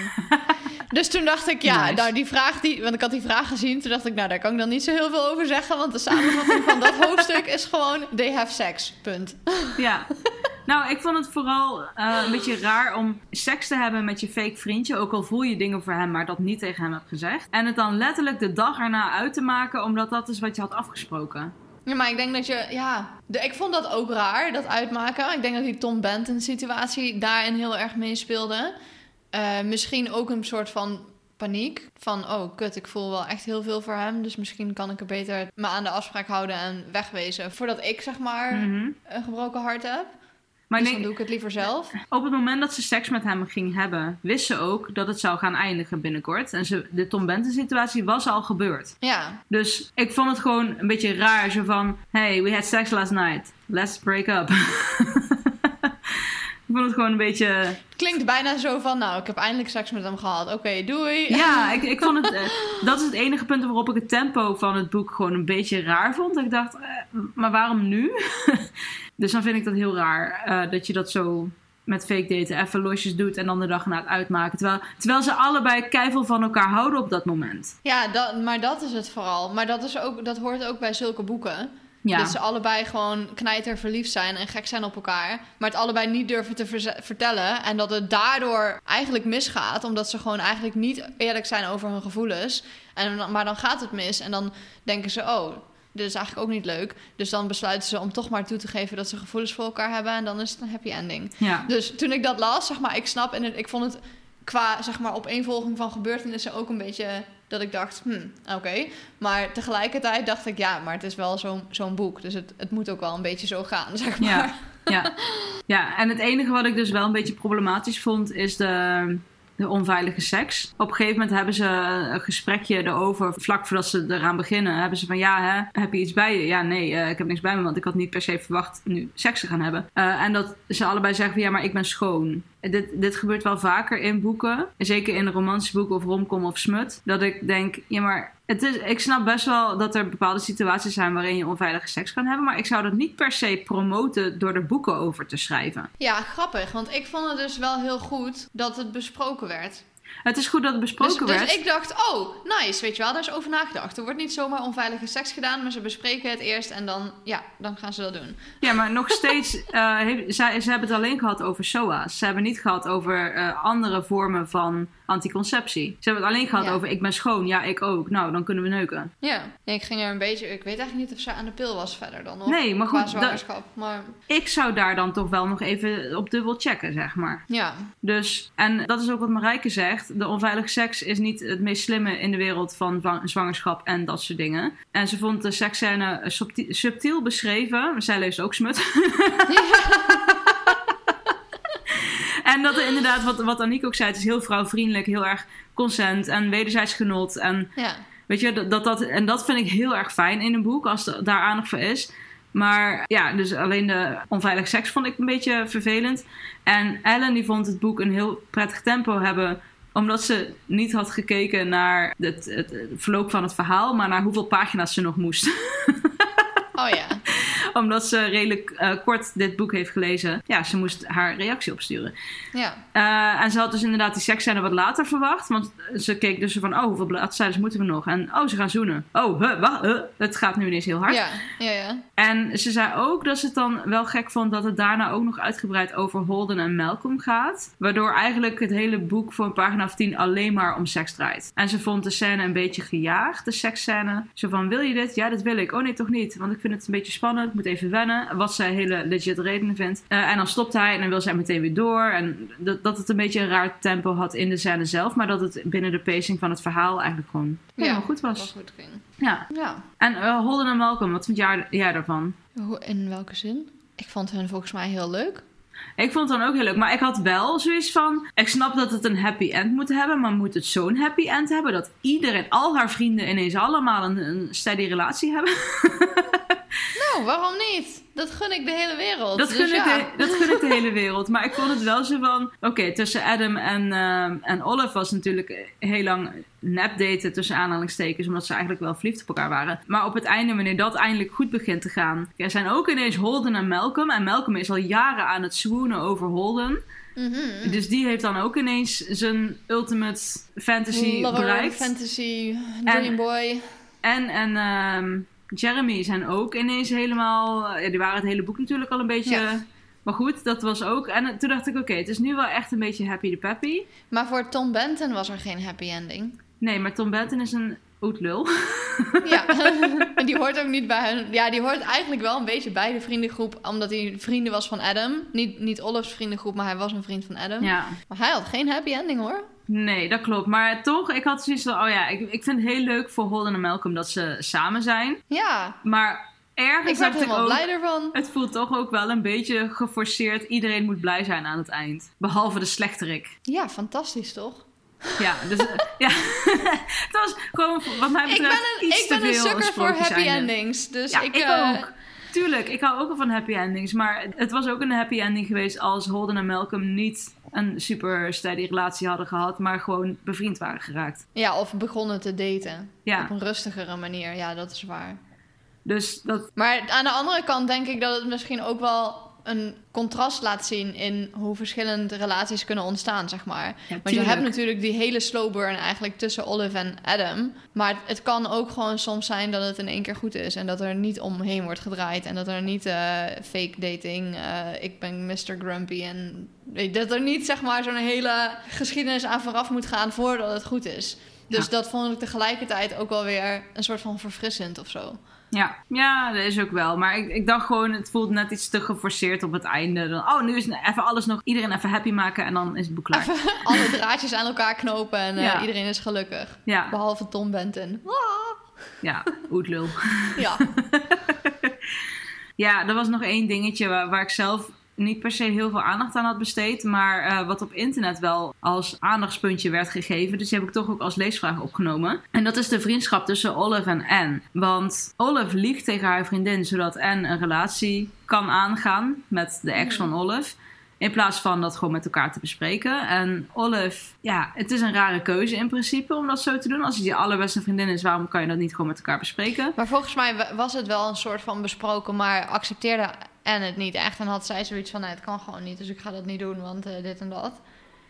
dus toen dacht ik, ja, Nice. nou die vraag die, want ik had die vraag gezien, toen dacht ik, nou daar kan ik dan niet zo heel veel over zeggen, want de samenvatting van dat hoofdstuk is gewoon they have sex. Punt. Ja. Nou, ik vond het vooral eh, een beetje raar om seks te hebben met je fake vriendje. Ook al voel je dingen voor hem, maar dat niet tegen hem hebt gezegd. En het dan letterlijk de dag erna uit te maken, omdat dat is wat je had afgesproken. Ja, maar ik denk dat je, ja, de, ik vond dat ook raar, dat uitmaken. Ik denk dat die Tom Benton situatie daarin heel erg meespeelde. Eh, misschien ook een soort van paniek. Van, oh kut, ik voel wel echt heel veel voor hem. Dus misschien kan ik er beter me aan de afspraak houden en wegwezen. Voordat ik, zeg maar, Mhm. een gebroken hart heb. Maar dus dan doe ik het liever zelf. op het moment dat ze seks met hem ging hebben, wist ze ook dat het zou gaan eindigen binnenkort. En ze, de Tom Benton situatie was al gebeurd. Ja, Dus ik vond het gewoon een beetje raar. Zo van, hey, we had sex last night. Let's break up. ik vond het gewoon een beetje... het klinkt bijna zo van, nou, ik heb eindelijk seks met hem gehad. Oké, doei. Ja, ik, ik vond het... eh, dat is het enige punt waarop ik het tempo van het boek gewoon een beetje raar vond. Ik dacht, eh, maar waarom nu? dus dan vind ik dat heel raar. eh, dat je dat zo met fake daten even losjes doet en dan de dag na het uitmaken. Terwijl, terwijl ze allebei keiveel van elkaar houden op dat moment. Ja, dat, maar dat is het vooral. Maar dat, is ook, dat hoort ook bij zulke boeken. Ja, Dat ze allebei gewoon knijter verliefd zijn en gek zijn op elkaar. Maar het allebei niet durven te vertellen. En dat het daardoor eigenlijk misgaat. Omdat ze gewoon eigenlijk niet eerlijk zijn over hun gevoelens. En, maar dan gaat het mis. En dan denken ze, oh, is eigenlijk ook niet leuk. Dus dan besluiten ze om toch maar toe te geven dat ze gevoelens voor elkaar hebben. En dan is het een happy ending. ja. Dus toen ik dat las, zeg maar, ik snap en het- ik vond het qua zeg maar opeenvolging van gebeurtenissen ook een beetje dat ik dacht, hm, oké. Maar tegelijkertijd dacht ik, ja, maar het is wel zo'n zo'n boek, dus het, het moet ook wel een beetje zo gaan, zeg maar. Ja, ja. ja, en het enige wat ik dus wel een beetje problematisch vond, is de, de onveilige seks. Op een gegeven moment hebben ze een gesprekje erover, vlak voordat ze eraan beginnen, hebben ze van ja, hè, heb je iets bij je? Ja, nee, eh, ik heb niks bij me, want ik had niet per se verwacht nu seks te gaan hebben. Uh, en dat ze allebei zeggen van ja, maar ik ben schoon. Dit, dit gebeurt wel vaker in boeken, zeker in romantische boeken of romcom of smut, dat ik denk, ja, maar het is, ik snap best wel dat er bepaalde situaties zijn waarin je onveilige seks kan hebben. Maar ik zou dat niet per se promoten door er boeken over te schrijven. Ja, grappig. Want ik vond het dus wel heel goed dat het besproken werd. Het is goed dat het besproken dus, werd. Dus ik dacht, oh, nice, weet je wel, daar is over nagedacht. Er wordt niet zomaar onveilige seks gedaan, maar ze bespreken het eerst en dan, ja, dan gaan ze dat doen. Ja, maar nog steeds, uh, heeft, ze, ze hebben het alleen gehad over SOA's. Ze hebben niet gehad over uh, andere vormen van anticonceptie. Ze hebben het alleen gehad Ja. over ik ben schoon, ja, ik ook. Nou, dan kunnen we neuken. Ja, ik ging er een beetje, ik weet eigenlijk niet of ze aan de pil was verder dan nog. Nee, maar goed, zwangerschap, maar Ik zou daar dan toch wel nog even op dubbel checken, zeg maar. ja. Dus, en dat is ook wat Marijke zegt. De onveilige seks is niet het meest slimme in de wereld van zwa- zwangerschap en dat soort dingen. En ze vond de seksscène subtiel, subtiel beschreven. Zij leest ook smut. en dat er inderdaad, wat, wat Aniek ook zei, het is heel vrouwvriendelijk, heel erg consent en wederzijds genot. En Ja, Weet je, dat, dat, dat, en dat vind ik heel erg fijn in een boek, als er daar aandacht voor is. Maar ja, dus alleen de onveilige seks vond ik een beetje vervelend. En Ellen die vond het boek een heel prettig tempo hebben omdat ze niet had gekeken naar het, het, het verloop van het verhaal, maar naar hoeveel pagina's ze nog moest. oh ja. omdat ze redelijk eh, kort dit boek heeft gelezen. Ja, ze moest haar reactie opsturen. Ja, Eh, en ze had dus inderdaad die seksscène wat later verwacht. Want ze keek dus van, oh, hoeveel bladzijden moeten we nog? En, oh, ze gaan zoenen. Oh, huh, wacht, huh, het gaat nu ineens heel hard. ja, ja, ja. En ze zei ook dat ze het dan wel gek vond dat het daarna ook nog uitgebreid over Holden en Malcolm gaat. Waardoor eigenlijk het hele boek voor een pagina of tien alleen maar om seks draait. En ze vond de scène een beetje gejaagd, de seksscène. Zo van, wil je dit? Ja, dit wil ik. Oh nee, toch niet. Want ik vind het een beetje spannend. Ik moet even wennen. Wat zij hele legit redenen vindt. Eh, en dan stopt hij en dan wil zij meteen weer door. En dat, dat het een beetje een raar tempo had in de scène zelf. Maar dat het binnen de pacing van het verhaal eigenlijk gewoon helemaal goed was. goed ging. Ja. Ja. En eh, Holden en Malcolm, wat vond jij, jij daarvan? In welke zin? Ik vond hun volgens mij heel leuk. Ik vond het dan ook heel leuk. Maar ik had wel zoiets van... Ik snap dat het een happy end moet hebben. Maar moet het zo'n happy end hebben... dat iedereen, al haar vrienden ineens allemaal een, een steady relatie hebben? Nou, waarom niet? Dat gun ik de hele wereld. Dat Dus gun, ik, ja. de, dat gun ik de hele wereld. Maar ik vond het wel zo van... Oké, tussen Adam en, ehm, en Olive was natuurlijk heel lang nep daten tussen aanhalingstekens. Omdat ze eigenlijk wel verliefd op elkaar waren. Maar op het einde, wanneer dat eindelijk goed begint te gaan... Er zijn ook ineens Holden en Malcolm. En Malcolm is al jaren aan het swoonen over Holden. Mhm. Dus die heeft dan ook ineens zijn ultimate fantasy Lover, bereikt. fantasy, En- dream boy. en en ehm, Jeremy zijn ook ineens helemaal... Ja, die waren het hele boek natuurlijk al een beetje... Ja. Maar goed, dat was ook... En toen dacht ik, oké, het is nu wel echt een beetje happy de peppy. Maar voor Tom Benton was er geen happy ending. Nee, maar Tom Benton is een oetlul. Ja, en die hoort ook niet bij hun. Ja, die hoort eigenlijk wel een beetje bij de vriendengroep, omdat hij vrienden was van Adam. Niet, niet Olive's vriendengroep, maar hij was een vriend van Adam. ja. Maar hij had geen happy ending hoor. Nee, dat klopt. Maar toch, ik had zoiets van... Oh ja, ik, ik vind het heel leuk voor Holden en Malcolm dat ze samen zijn. Ja, Maar ergens ik werd helemaal ook... blij ervan. Het voelt toch ook wel een beetje geforceerd. Iedereen moet blij zijn aan het eind. Behalve de slechterik. Ja, fantastisch toch? Ja, dus ja. het was gewoon wat mij Ik betreft ben een, iets ik ben te een sukker voor happy endings. Dus Ja, ik, ik, eh, ook. Tuurlijk, ik hou ook wel van happy endings. Maar het was ook een happy ending geweest als Holden en Malcolm niet een super steady relatie hadden gehad, maar gewoon bevriend waren geraakt. Ja, of begonnen te daten. Ja, Op een rustigere manier. Ja, dat is waar. dus dat. Maar aan de andere kant denk ik dat het misschien ook wel een contrast laat zien in hoe verschillend relaties kunnen ontstaan, zeg maar. Ja, Want je hebt natuurlijk die hele slow burn eigenlijk tussen Olive en Adam. Maar het kan ook gewoon soms zijn dat het in één keer goed is. En dat er niet omheen wordt gedraaid. En dat er niet eh, fake dating, eh, ik ben Mr. Grumpy. En dat er niet zeg maar zo'n hele geschiedenis aan vooraf moet gaan voordat het goed is. Dus Ja. dat vond ik tegelijkertijd ook wel weer een soort van verfrissend of zo. Ja, ja, dat is ook wel. Maar ik, ik dacht gewoon, het voelt net iets te geforceerd op het einde. Dan, oh, nu is even alles nog, iedereen even happy maken en dan is het boek klaar. Alle draadjes aan elkaar knopen en eh, iedereen is gelukkig. Ja, Behalve Tom Benton. ja, oetlul. Ja. Ja, er was nog één dingetje waar, waar ik zelf niet per se heel veel aandacht aan had besteed, maar eh, wat op internet wel als aandachtspuntje werd gegeven. Dus die heb ik toch ook als leesvraag opgenomen. En dat is de vriendschap tussen Olive en Anne. Want Olive liegt tegen haar vriendin zodat Anne een relatie kan aangaan met de ex van Olive. In plaats van dat gewoon met elkaar te bespreken. En Olive, ja, het is een rare keuze in principe om dat zo te doen. Als je die allerbeste vriendin is, waarom kan je dat niet gewoon met elkaar bespreken? Maar volgens mij wa- was het wel een soort van besproken, maar accepteerde Anne het niet echt. En had zij zoiets van, nee, het kan gewoon niet, dus ik ga dat niet doen, want eh, dit en dat.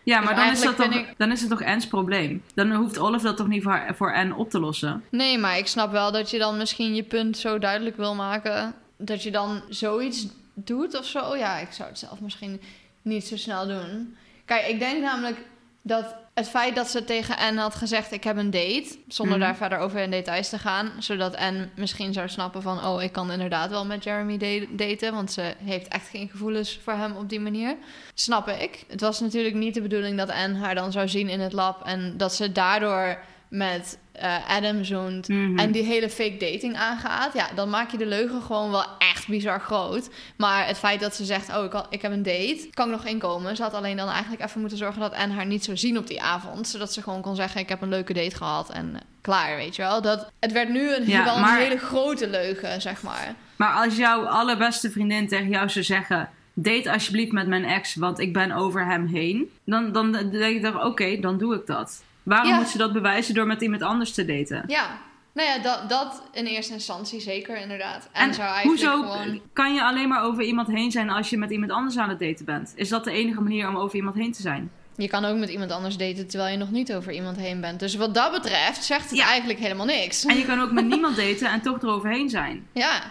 Ja, Dus maar dan is, dat toch, ik- dan is het toch Anne's probleem. Dan hoeft Olive dat toch niet voor, Anne op te lossen. Nee, maar ik snap wel dat je dan misschien je punt zo duidelijk wil maken. Dat je dan zoiets doet of zo. Ja, ik zou het zelf misschien niet zo snel doen. Kijk, ik denk namelijk dat het feit dat ze tegen Anne had gezegd: Ik heb een date. Zonder Mhm. daar verder over in details te gaan. Zodat Anne misschien zou snappen: van... Oh, ik kan inderdaad wel met Jeremy da- daten. Want ze heeft echt geen gevoelens voor hem op die manier. Snap ik. Het was natuurlijk niet de bedoeling dat Anne haar dan zou zien in het lab. En dat ze daardoor met eh, Adam zoent. Mhm. En die hele fake dating aangaat. Ja, dan maak je de leugen gewoon wel echt bizar groot. Maar het feit dat ze zegt: Oh, ik, had- ik heb een date. Kan ik nog inkomen? Ze had alleen dan eigenlijk even moeten zorgen dat Anne haar niet zou zien op die avond. Zodat ze gewoon kon zeggen: Ik heb een leuke date gehad. En eh, klaar, weet je wel. Dat, het werd nu een, Ja, wel maar- een hele grote leugen, zeg maar. Maar als jouw allerbeste vriendin tegen jou zou zeggen... date alsjeblieft met mijn ex, want ik ben over hem heen. Dan, dan denk ik toch, oké, dan doe ik dat. Waarom Ja. moet ze dat bewijzen door met iemand anders te daten? Ja. Nou ja, dat, dat in eerste instantie zeker, inderdaad. En, En zou eigenlijk hoezo gewoon... kan je alleen maar over iemand heen zijn als je met iemand anders aan het daten bent? Is dat de enige manier om over iemand heen te zijn? Je kan ook met iemand anders daten terwijl je nog niet over iemand heen bent. Dus wat dat betreft zegt het Ja. eigenlijk helemaal niks. En je kan ook met niemand daten en toch eroverheen zijn. Ja,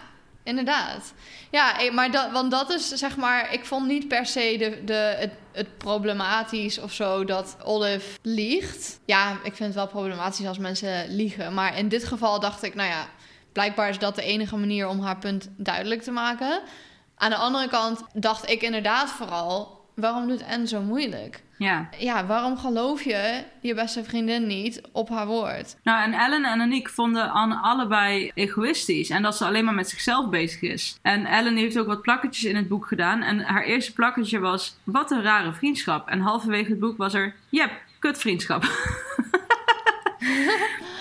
inderdaad. Ja, maar dat, want dat is zeg maar, ik vond niet per se de, de, het, het problematisch of zo dat Olive liegt. Ja, ik vind het wel problematisch als mensen liegen. Maar in dit geval dacht ik, nou ja, blijkbaar is dat de enige manier om haar punt duidelijk te maken. Aan de andere kant dacht ik inderdaad vooral, waarom doet Anne zo moeilijk? Ja. Ja, waarom geloof je je beste vriendin niet op haar woord? Nou, en Ellen en Aniek vonden Anne allebei egoïstisch. En dat ze alleen maar met zichzelf bezig is. En Ellen heeft ook wat plakketjes in het boek gedaan. En haar eerste plakketje was, wat een rare vriendschap. En halverwege het boek was er, yep, kut vriendschap.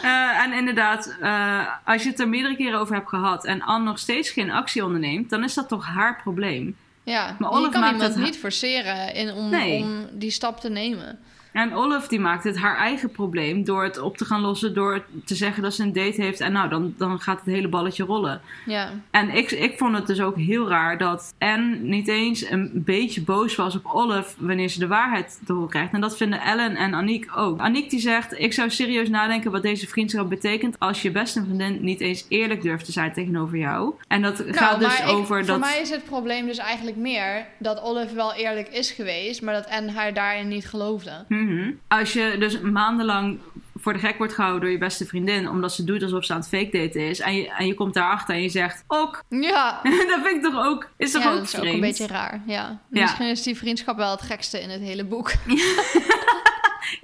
Eh, en inderdaad, eh, als je het er meerdere keren over hebt gehad en Anne nog steeds geen actie onderneemt, dan is dat toch haar probleem. Ja, Maar je Olive kan maakt iemand het- niet forceren in, om, Nee. om die stap te nemen. En Olive die maakt het haar eigen probleem door het op te gaan lossen, door te zeggen dat ze een date heeft. En nou, dan, dan gaat het hele balletje rollen. Ja. En ik, ik vond het dus ook heel raar dat Anne niet eens een beetje boos was op Olive wanneer ze de waarheid te horen krijgt. En dat vinden Ellen en Aniek ook. Aniek die zegt, ik zou serieus nadenken wat deze vriendschap betekent als je beste vriendin niet eens eerlijk durft te zijn tegenover jou. En dat gaat Nou, dus maar ik- over voor dat... mij is het probleem dus eigenlijk meer dat Olive wel eerlijk is geweest, maar dat Anne haar daarin niet geloofde. Mhm. Als je dus maandenlang voor de gek wordt gehouden door je beste vriendin, omdat ze doet alsof ze aan het fake daten is, en je, en je komt daarachter en je zegt, ok, Ja, dat vind ik toch ook, is toch ja ook dat is vreemd? ook een beetje raar. Ja. Ja. Misschien is die vriendschap wel het gekste in het hele boek.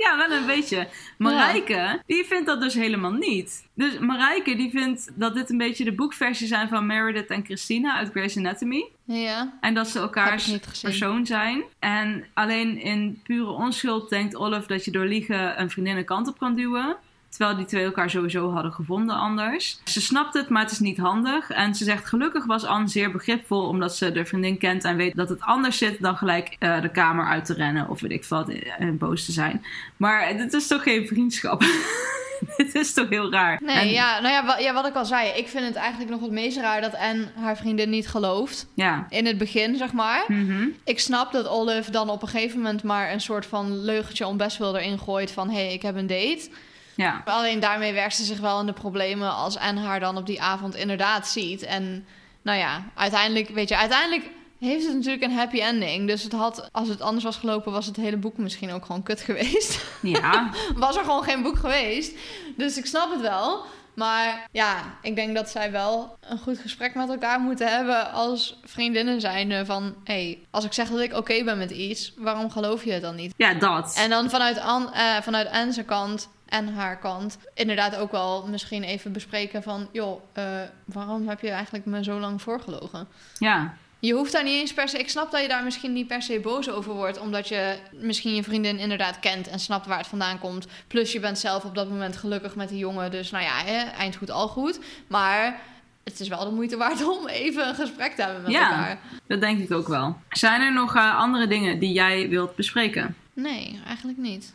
Ja, wel een beetje. Marijke, die vindt dat dus helemaal niet. Dus Marijke, die vindt dat dit een beetje de boekversie zijn van Meredith en Christina uit Grey's Anatomy. ja. En dat ze elkaars persoon zijn. En alleen in pure onschuld denkt Olive dat je door liegen een vriendin een kant op kan duwen. Terwijl die twee elkaar sowieso hadden gevonden anders. Ze snapt het, maar het is niet handig. En ze zegt gelukkig was Anne zeer begripvol omdat ze de vriendin kent en weet dat het anders zit dan gelijk eh, de kamer uit te rennen of weet ik wat en boos te zijn. Maar dit is toch geen vriendschap? dit is toch heel raar? Nee, En- ja, nou ja, wa- ja, wat ik al zei. Ik vind het eigenlijk nog het meest raar dat Anne haar vriendin niet gelooft. Ja. In het begin, zeg maar. Mhm. Ik snap dat Olive dan op een gegeven moment maar een soort van leugentje om best wel erin gooit van... hé, hey, ik heb een date. Ja. Alleen daarmee werkt ze zich wel in de problemen als Anne haar dan op die avond inderdaad ziet. En nou ja, uiteindelijk, weet je, uiteindelijk heeft het natuurlijk een happy ending. Dus het had, als het anders was gelopen, was het hele boek misschien ook gewoon kut geweest. Ja. was er gewoon geen boek geweest. Dus ik snap het wel. Maar ja, ik denk dat zij wel een goed gesprek met elkaar moeten hebben als vriendinnen zijn. Van, hé, hey, als ik zeg dat ik oké ben met iets, waarom geloof je het dan niet? ja, dat. En dan vanuit, An, eh, vanuit Anne's kant en haar kant inderdaad ook wel misschien even bespreken van... joh, eh, waarom heb je eigenlijk me zo lang voorgelogen? Ja. Je hoeft daar niet eens per se... Ik snap dat je daar misschien niet per se boos over wordt... omdat je misschien je vriendin inderdaad kent... en snapt waar het vandaan komt. Plus je bent zelf op dat moment gelukkig met die jongen. Dus nou ja, hè, eind goed, al goed. Maar het is wel de moeite waard om even een gesprek te hebben met Ja. elkaar. Dat denk ik ook wel. Zijn er nog eh, andere dingen die jij wilt bespreken? Nee, eigenlijk niet.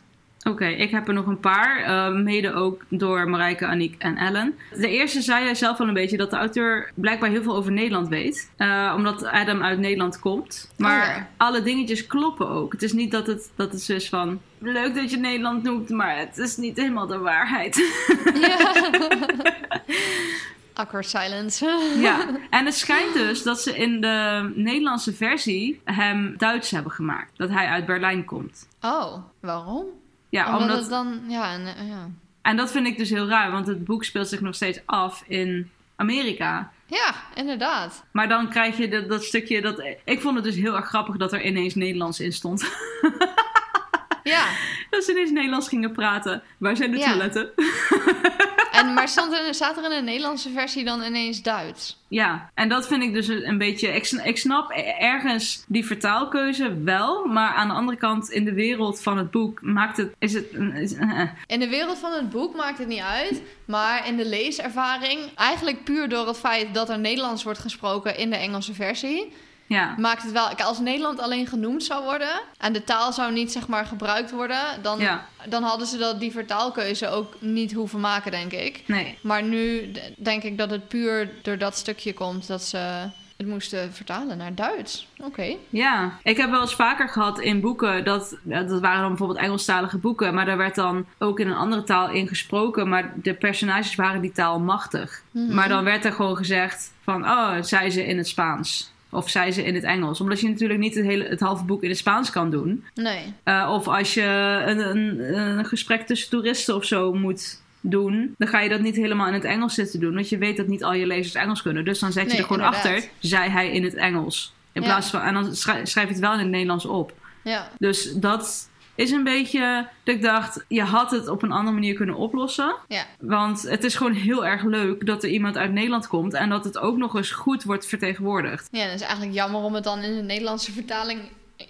Oké, ik heb er nog een paar. eh, mede ook door Marijke, Aniek en Ellen. De eerste zei jij zelf al een beetje dat de auteur blijkbaar heel veel over Nederland weet. eh, omdat Adam uit Nederland komt. Maar Oh ja. alle dingetjes kloppen ook. Het is niet dat het, dat het zo is van... Leuk dat je Nederland noemt, maar het is niet helemaal de waarheid. Ja. Awkward silence. ja, en het schijnt dus dat ze in de Nederlandse versie hem Duits hebben gemaakt. Dat hij uit Berlijn komt. Oh, waarom? Ja, omdat, omdat, het dan... Ja, en, eh, ja. En dat vind ik dus heel raar, want het boek speelt zich nog steeds af in Amerika. ja, inderdaad. Maar dan krijg je dat, dat stukje dat. Ik vond het dus heel erg grappig dat er ineens Nederlands in stond. Ja. dat ze ineens Nederlands gingen praten. Waar zijn de Ja. toiletten? En, maar stond er, staat er in de Nederlandse versie dan ineens Duits? ja, en dat vind ik dus een beetje. Ik, sn- ik snap ergens die vertaalkeuze wel. Maar aan de andere kant, in de wereld van het boek maakt het. Is het. Is, eh, eh. In de wereld van het boek maakt het niet uit. Maar in de leeservaring, eigenlijk puur door het feit dat er Nederlands wordt gesproken in de Engelse versie, ja. maakt het wel. Als Nederland alleen genoemd zou worden en de taal zou niet zeg maar gebruikt worden, dan, Ja. dan hadden ze dat, die vertaalkeuze ook niet hoeven maken, denk ik. Nee. Maar nu denk ik dat het puur door dat stukje komt dat ze het moesten vertalen naar Duits. Oké. Ja, ik heb wel eens vaker gehad in boeken dat, dat waren dan bijvoorbeeld Engelstalige boeken, maar daar werd dan ook in een andere taal in gesproken, maar de personages waren die taal machtig. Mhm. Maar dan werd er gewoon gezegd van, oh, zei ze in het Spaans. Of zei ze in het Engels. Omdat je natuurlijk niet het, hele, het halve boek in het Spaans kan doen. Nee. Eh, of als je een, een, een gesprek tussen toeristen of zo moet doen, dan ga je dat niet helemaal in het Engels zitten doen. Want je weet dat niet al je lezers Engels kunnen. Dus dan zet je Nee, er gewoon inderdaad. achter, zei hij in het Engels. In Ja. plaats van, en dan schrij- schrijf je het wel in het Nederlands op. Ja. Dus dat is een beetje dat ik dacht, je had het op een andere manier kunnen oplossen. Ja. Want het is gewoon heel erg leuk dat er iemand uit Nederland komt en dat het ook nog eens goed wordt vertegenwoordigd. Ja, het is eigenlijk jammer om het dan in de Nederlandse vertaling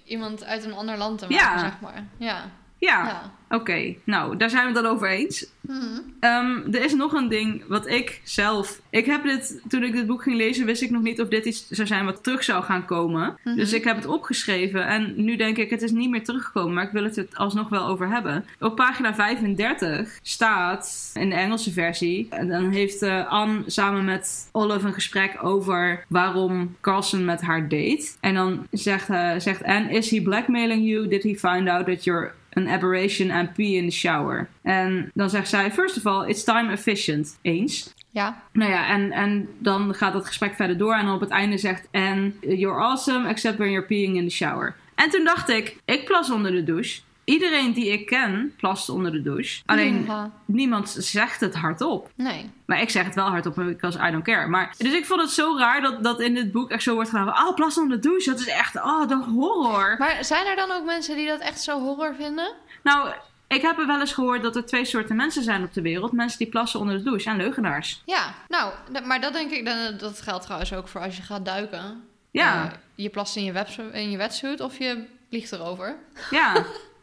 iemand uit een ander land te maken, Ja. zeg maar. Ja. Ja, Ja. oké. Nou, daar zijn we het dan over eens. Mhm. Ehm, er is nog een ding wat ik zelf. Ik heb dit, toen ik dit boek ging lezen, wist ik nog niet of dit iets zou zijn wat terug zou gaan komen. Mhm. Dus ik heb het opgeschreven en nu denk ik, het is niet meer teruggekomen, maar ik wil het er alsnog wel over hebben. Op pagina 35 staat in de Engelse versie, en dan heeft eh, Anne samen met Olive een gesprek over waarom Carlson met haar date. En dan zegt, eh, zegt Anne, is he blackmailing you? Did he find out that you're an aberration and pee in the shower? En dan zegt zij, first of all, it's time efficient. Eens. Ja. Nou ja, en, en dan gaat het gesprek verder door. En op het einde zegt Anne, you're awesome, except when you're peeing in the shower. En toen dacht ik, ik plas onder de douche. Iedereen die ik ken plast onder de douche. Alleen Ja. niemand zegt het hardop. Nee. Maar ik zeg het wel hardop, because I don't care. Maar, dus ik vond het zo raar dat, dat in dit boek echt zo wordt gedaan. van, Oh, plas onder de douche, dat is echt, oh, de horror. Maar zijn er dan ook mensen die dat echt zo horror vinden? Nou, ik heb er wel eens gehoord dat er twee soorten mensen zijn op de wereld. Mensen die plassen onder de douche en leugenaars. Ja, nou, maar dat denk ik, dat, geldt trouwens ook voor als je gaat duiken. Ja. Eh, je plast in je, in je wetsuit of je vliegt erover. Ja,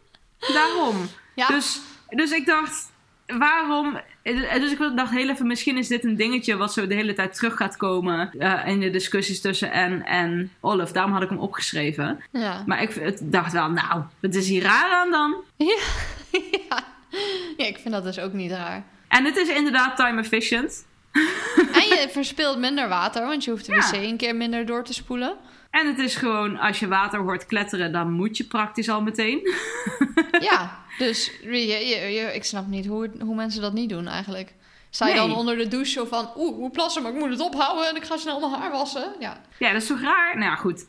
daarom. Ja, Dus, dus ik dacht, waarom... Dus ik dacht heel even, misschien is dit een dingetje wat zo de hele tijd terug gaat komen eh, in de discussies tussen Anne en Olive. Daarom had ik hem opgeschreven. ja. Maar ik dacht wel, nou, wat is hier raar aan dan? ja. ja, ik vind dat dus ook niet raar. En het is inderdaad time efficient. En je verspilt minder water, want je hoeft de Ja. wc een keer minder door te spoelen. En het is gewoon, als je water hoort kletteren, dan moet je praktisch al meteen. Ja, dus je, je, je- ik snap niet hoe, hoe mensen dat niet doen eigenlijk. Sta je Nee. dan onder de douche zo van... Oeh, hoe plassen, maar ik moet het ophouden en ik ga snel mijn haar wassen. Ja, Ja, dat is toch raar? Nou ja, goed.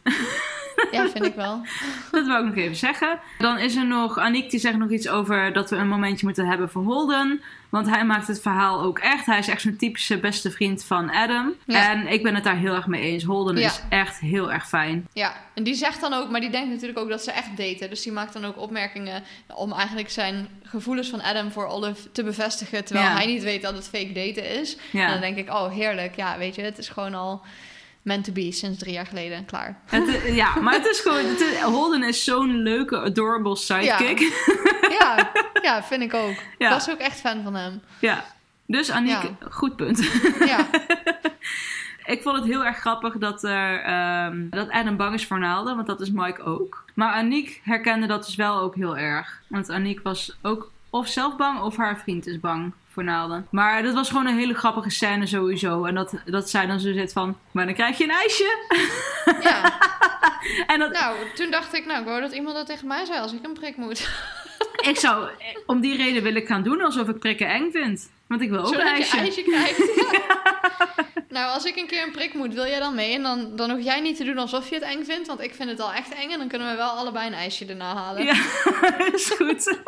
ja vind ik wel. Dat wil ik nog even zeggen. Dan is er nog, Aniek die zegt nog iets over dat we een momentje moeten hebben voor Holden. Want hij maakt het verhaal ook echt. Hij is echt zo'n typische beste vriend van Adam. Ja. En ik ben het daar heel erg mee eens. Holden Ja. is echt heel erg fijn. Ja, en die zegt dan ook... Maar die denkt natuurlijk ook dat ze echt daten. Dus die maakt dan ook opmerkingen... om eigenlijk zijn gevoelens van Adam voor Olive te bevestigen... terwijl Ja. hij niet weet dat het fake daten is. En dan denk ik, oh heerlijk. Ja, weet je, het is gewoon al... meant to be sinds drie jaar geleden. Klaar. Het, i- ja, maar het is gewoon... Het is- Holden is zo'n leuke, adorable sidekick. Ja. Ja, ja vind ik ook. Ja. Ik was ook echt fan van hem. Dus Aniek, Ja. goed punt. Ja, Ik vond het heel erg grappig dat, er, ehm, dat Adam bang is voor naalden, want dat is Mike ook. Maar Aniek herkende dat dus wel ook heel erg. Want Aniek was ook of zelf bang of haar vriend is bang voor naalden. Maar dat was gewoon een hele grappige scène sowieso. En dat, dat zij dan zo zit van, maar dan krijg je een ijsje. ja. En dat, Nou, toen dacht ik, nou, ik wou dat iemand dat tegen mij zei als ik een prik moet. ik zou, om die reden wil ik gaan doen alsof ik prikken eng vind. Want ik wil ook een ijsje. je ijsje krijgt. Nou, als ik een keer een prik moet, wil jij dan mee? En dan, dan hoef jij niet te doen alsof je het eng vindt, want ik vind het al echt eng. En dan kunnen we wel allebei een ijsje erna halen. Ja, is goed.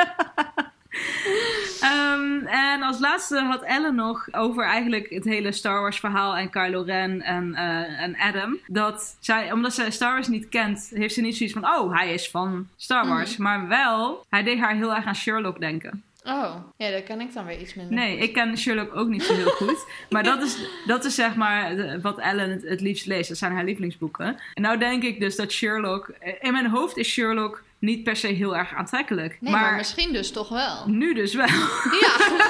Ehm, en als laatste had Ellen nog over eigenlijk het hele Star Wars verhaal en Kylo Ren en, eh, en Adam. Dat zij, omdat zij Star Wars niet kent, heeft ze niet zoiets van, oh, hij is van Star Wars. Maar wel, hij deed haar heel erg aan Sherlock denken. Oh, ja, dat ken ik dan weer iets minder. Nee, ik ken Sherlock ook niet zo heel goed. Maar dat is, dat is zeg maar wat Ellen het, het liefst leest. Dat zijn haar lievelingsboeken. En nou denk ik dus dat Sherlock... In mijn hoofd is Sherlock niet per se heel erg aantrekkelijk. Nee, maar, maar misschien dus toch wel. nu dus wel. Ja.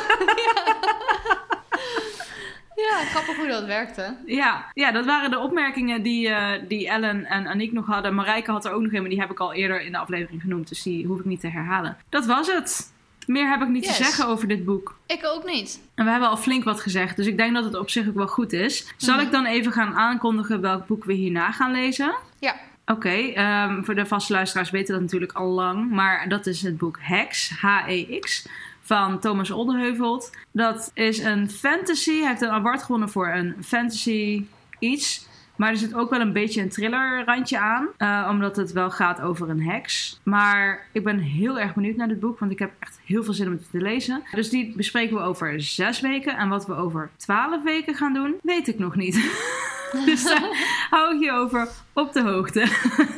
ja, grappig hoe dat werkte. Ja, ja, dat waren de opmerkingen die, eh, die Ellen en Aniek nog hadden. Marijke had er ook nog een, maar die heb ik al eerder in de aflevering genoemd. Dus die hoef ik niet te herhalen. Dat was het. Meer heb ik niet Yes. te zeggen over dit boek. Ik ook niet. En we hebben al flink wat gezegd, dus ik denk dat het op zich ook wel goed is. Zal Mhm. ik dan even gaan aankondigen welk boek we hierna gaan lezen? Ja. Oké, ehm, voor de vaste luisteraars weten dat natuurlijk al lang. Maar dat is het boek Hex, H-E-X, van Thomas Oldeheuvelt. Dat is een fantasy. Hij heeft een award gewonnen voor een fantasy iets. Maar er zit ook wel een beetje een thrillerrandje aan. eh, omdat het wel gaat over een heks. Maar ik ben heel erg benieuwd naar dit boek. Want ik heb echt heel veel zin om het te lezen. Dus die bespreken we over zes weken. En wat we over twaalf weken gaan doen, weet ik nog niet. dus daar hou ik je over op de hoogte.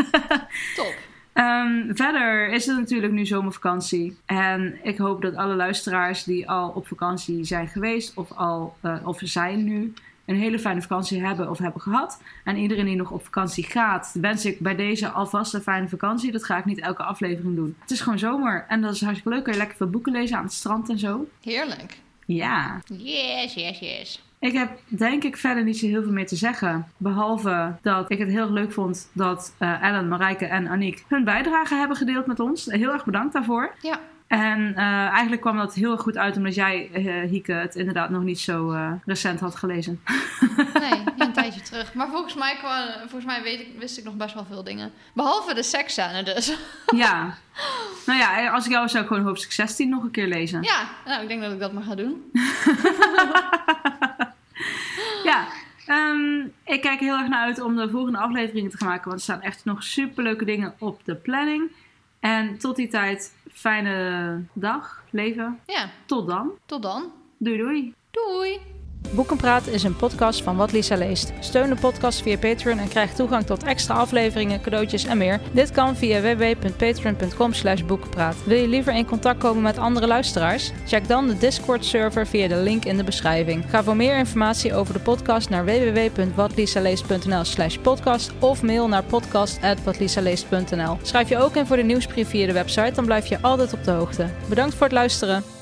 Top. Ehm, verder is het natuurlijk nu zomervakantie. En ik hoop dat alle luisteraars die al op vakantie zijn geweest, of al eh, of zijn nu, een hele fijne vakantie hebben of hebben gehad. En iedereen die nog op vakantie gaat, wens ik bij deze alvast een fijne vakantie. Dat ga ik niet elke aflevering doen. Het is gewoon zomer en dat is hartstikke leuk. Kun je lekker veel boeken lezen aan het strand en zo. Heerlijk. Ja. Yes, yes, yes. Ik heb denk ik verder niet zo heel veel meer te zeggen. Behalve dat ik het heel leuk vond dat eh, Ellen, Marijke en Aniek hun bijdrage hebben gedeeld met ons. Heel erg bedankt daarvoor. Ja. En eh, eigenlijk kwam dat heel erg goed uit omdat jij, eh, Hieke, het inderdaad nog niet zo eh, recent had gelezen. Nee, een tijdje terug. Maar volgens mij, volgens mij weet ik, wist ik nog best wel veel dingen. Behalve de seksscène dus. ja. Nou ja, als ik jou zou ik gewoon hoofdstuk 16 nog een keer lezen. Ja, nou, ik denk dat ik dat maar ga doen. Ja, ehm, ik kijk heel erg naar uit om de volgende afleveringen te gaan maken. Want er staan echt nog superleuke dingen op de planning. En tot die tijd, fijne dag, leven. Ja, Tot dan. tot dan. Doei doei. Doei! Boekenpraat is een podcast van Wat Lisa leest. Steun de podcast via Patreon en krijg toegang tot extra afleveringen, cadeautjes en meer. Dit kan via www.patreon.com slash boekenpraat. Wil je liever in contact komen met andere luisteraars? Check dan de Discord-server via de link in de beschrijving. Ga voor meer informatie over de podcast naar www.watlisaleest.nl slash podcast of mail naar podcast.watlisaleest.nl. Schrijf je ook in voor de nieuwsbrief via de website, dan blijf je altijd op de hoogte. Bedankt voor het luisteren.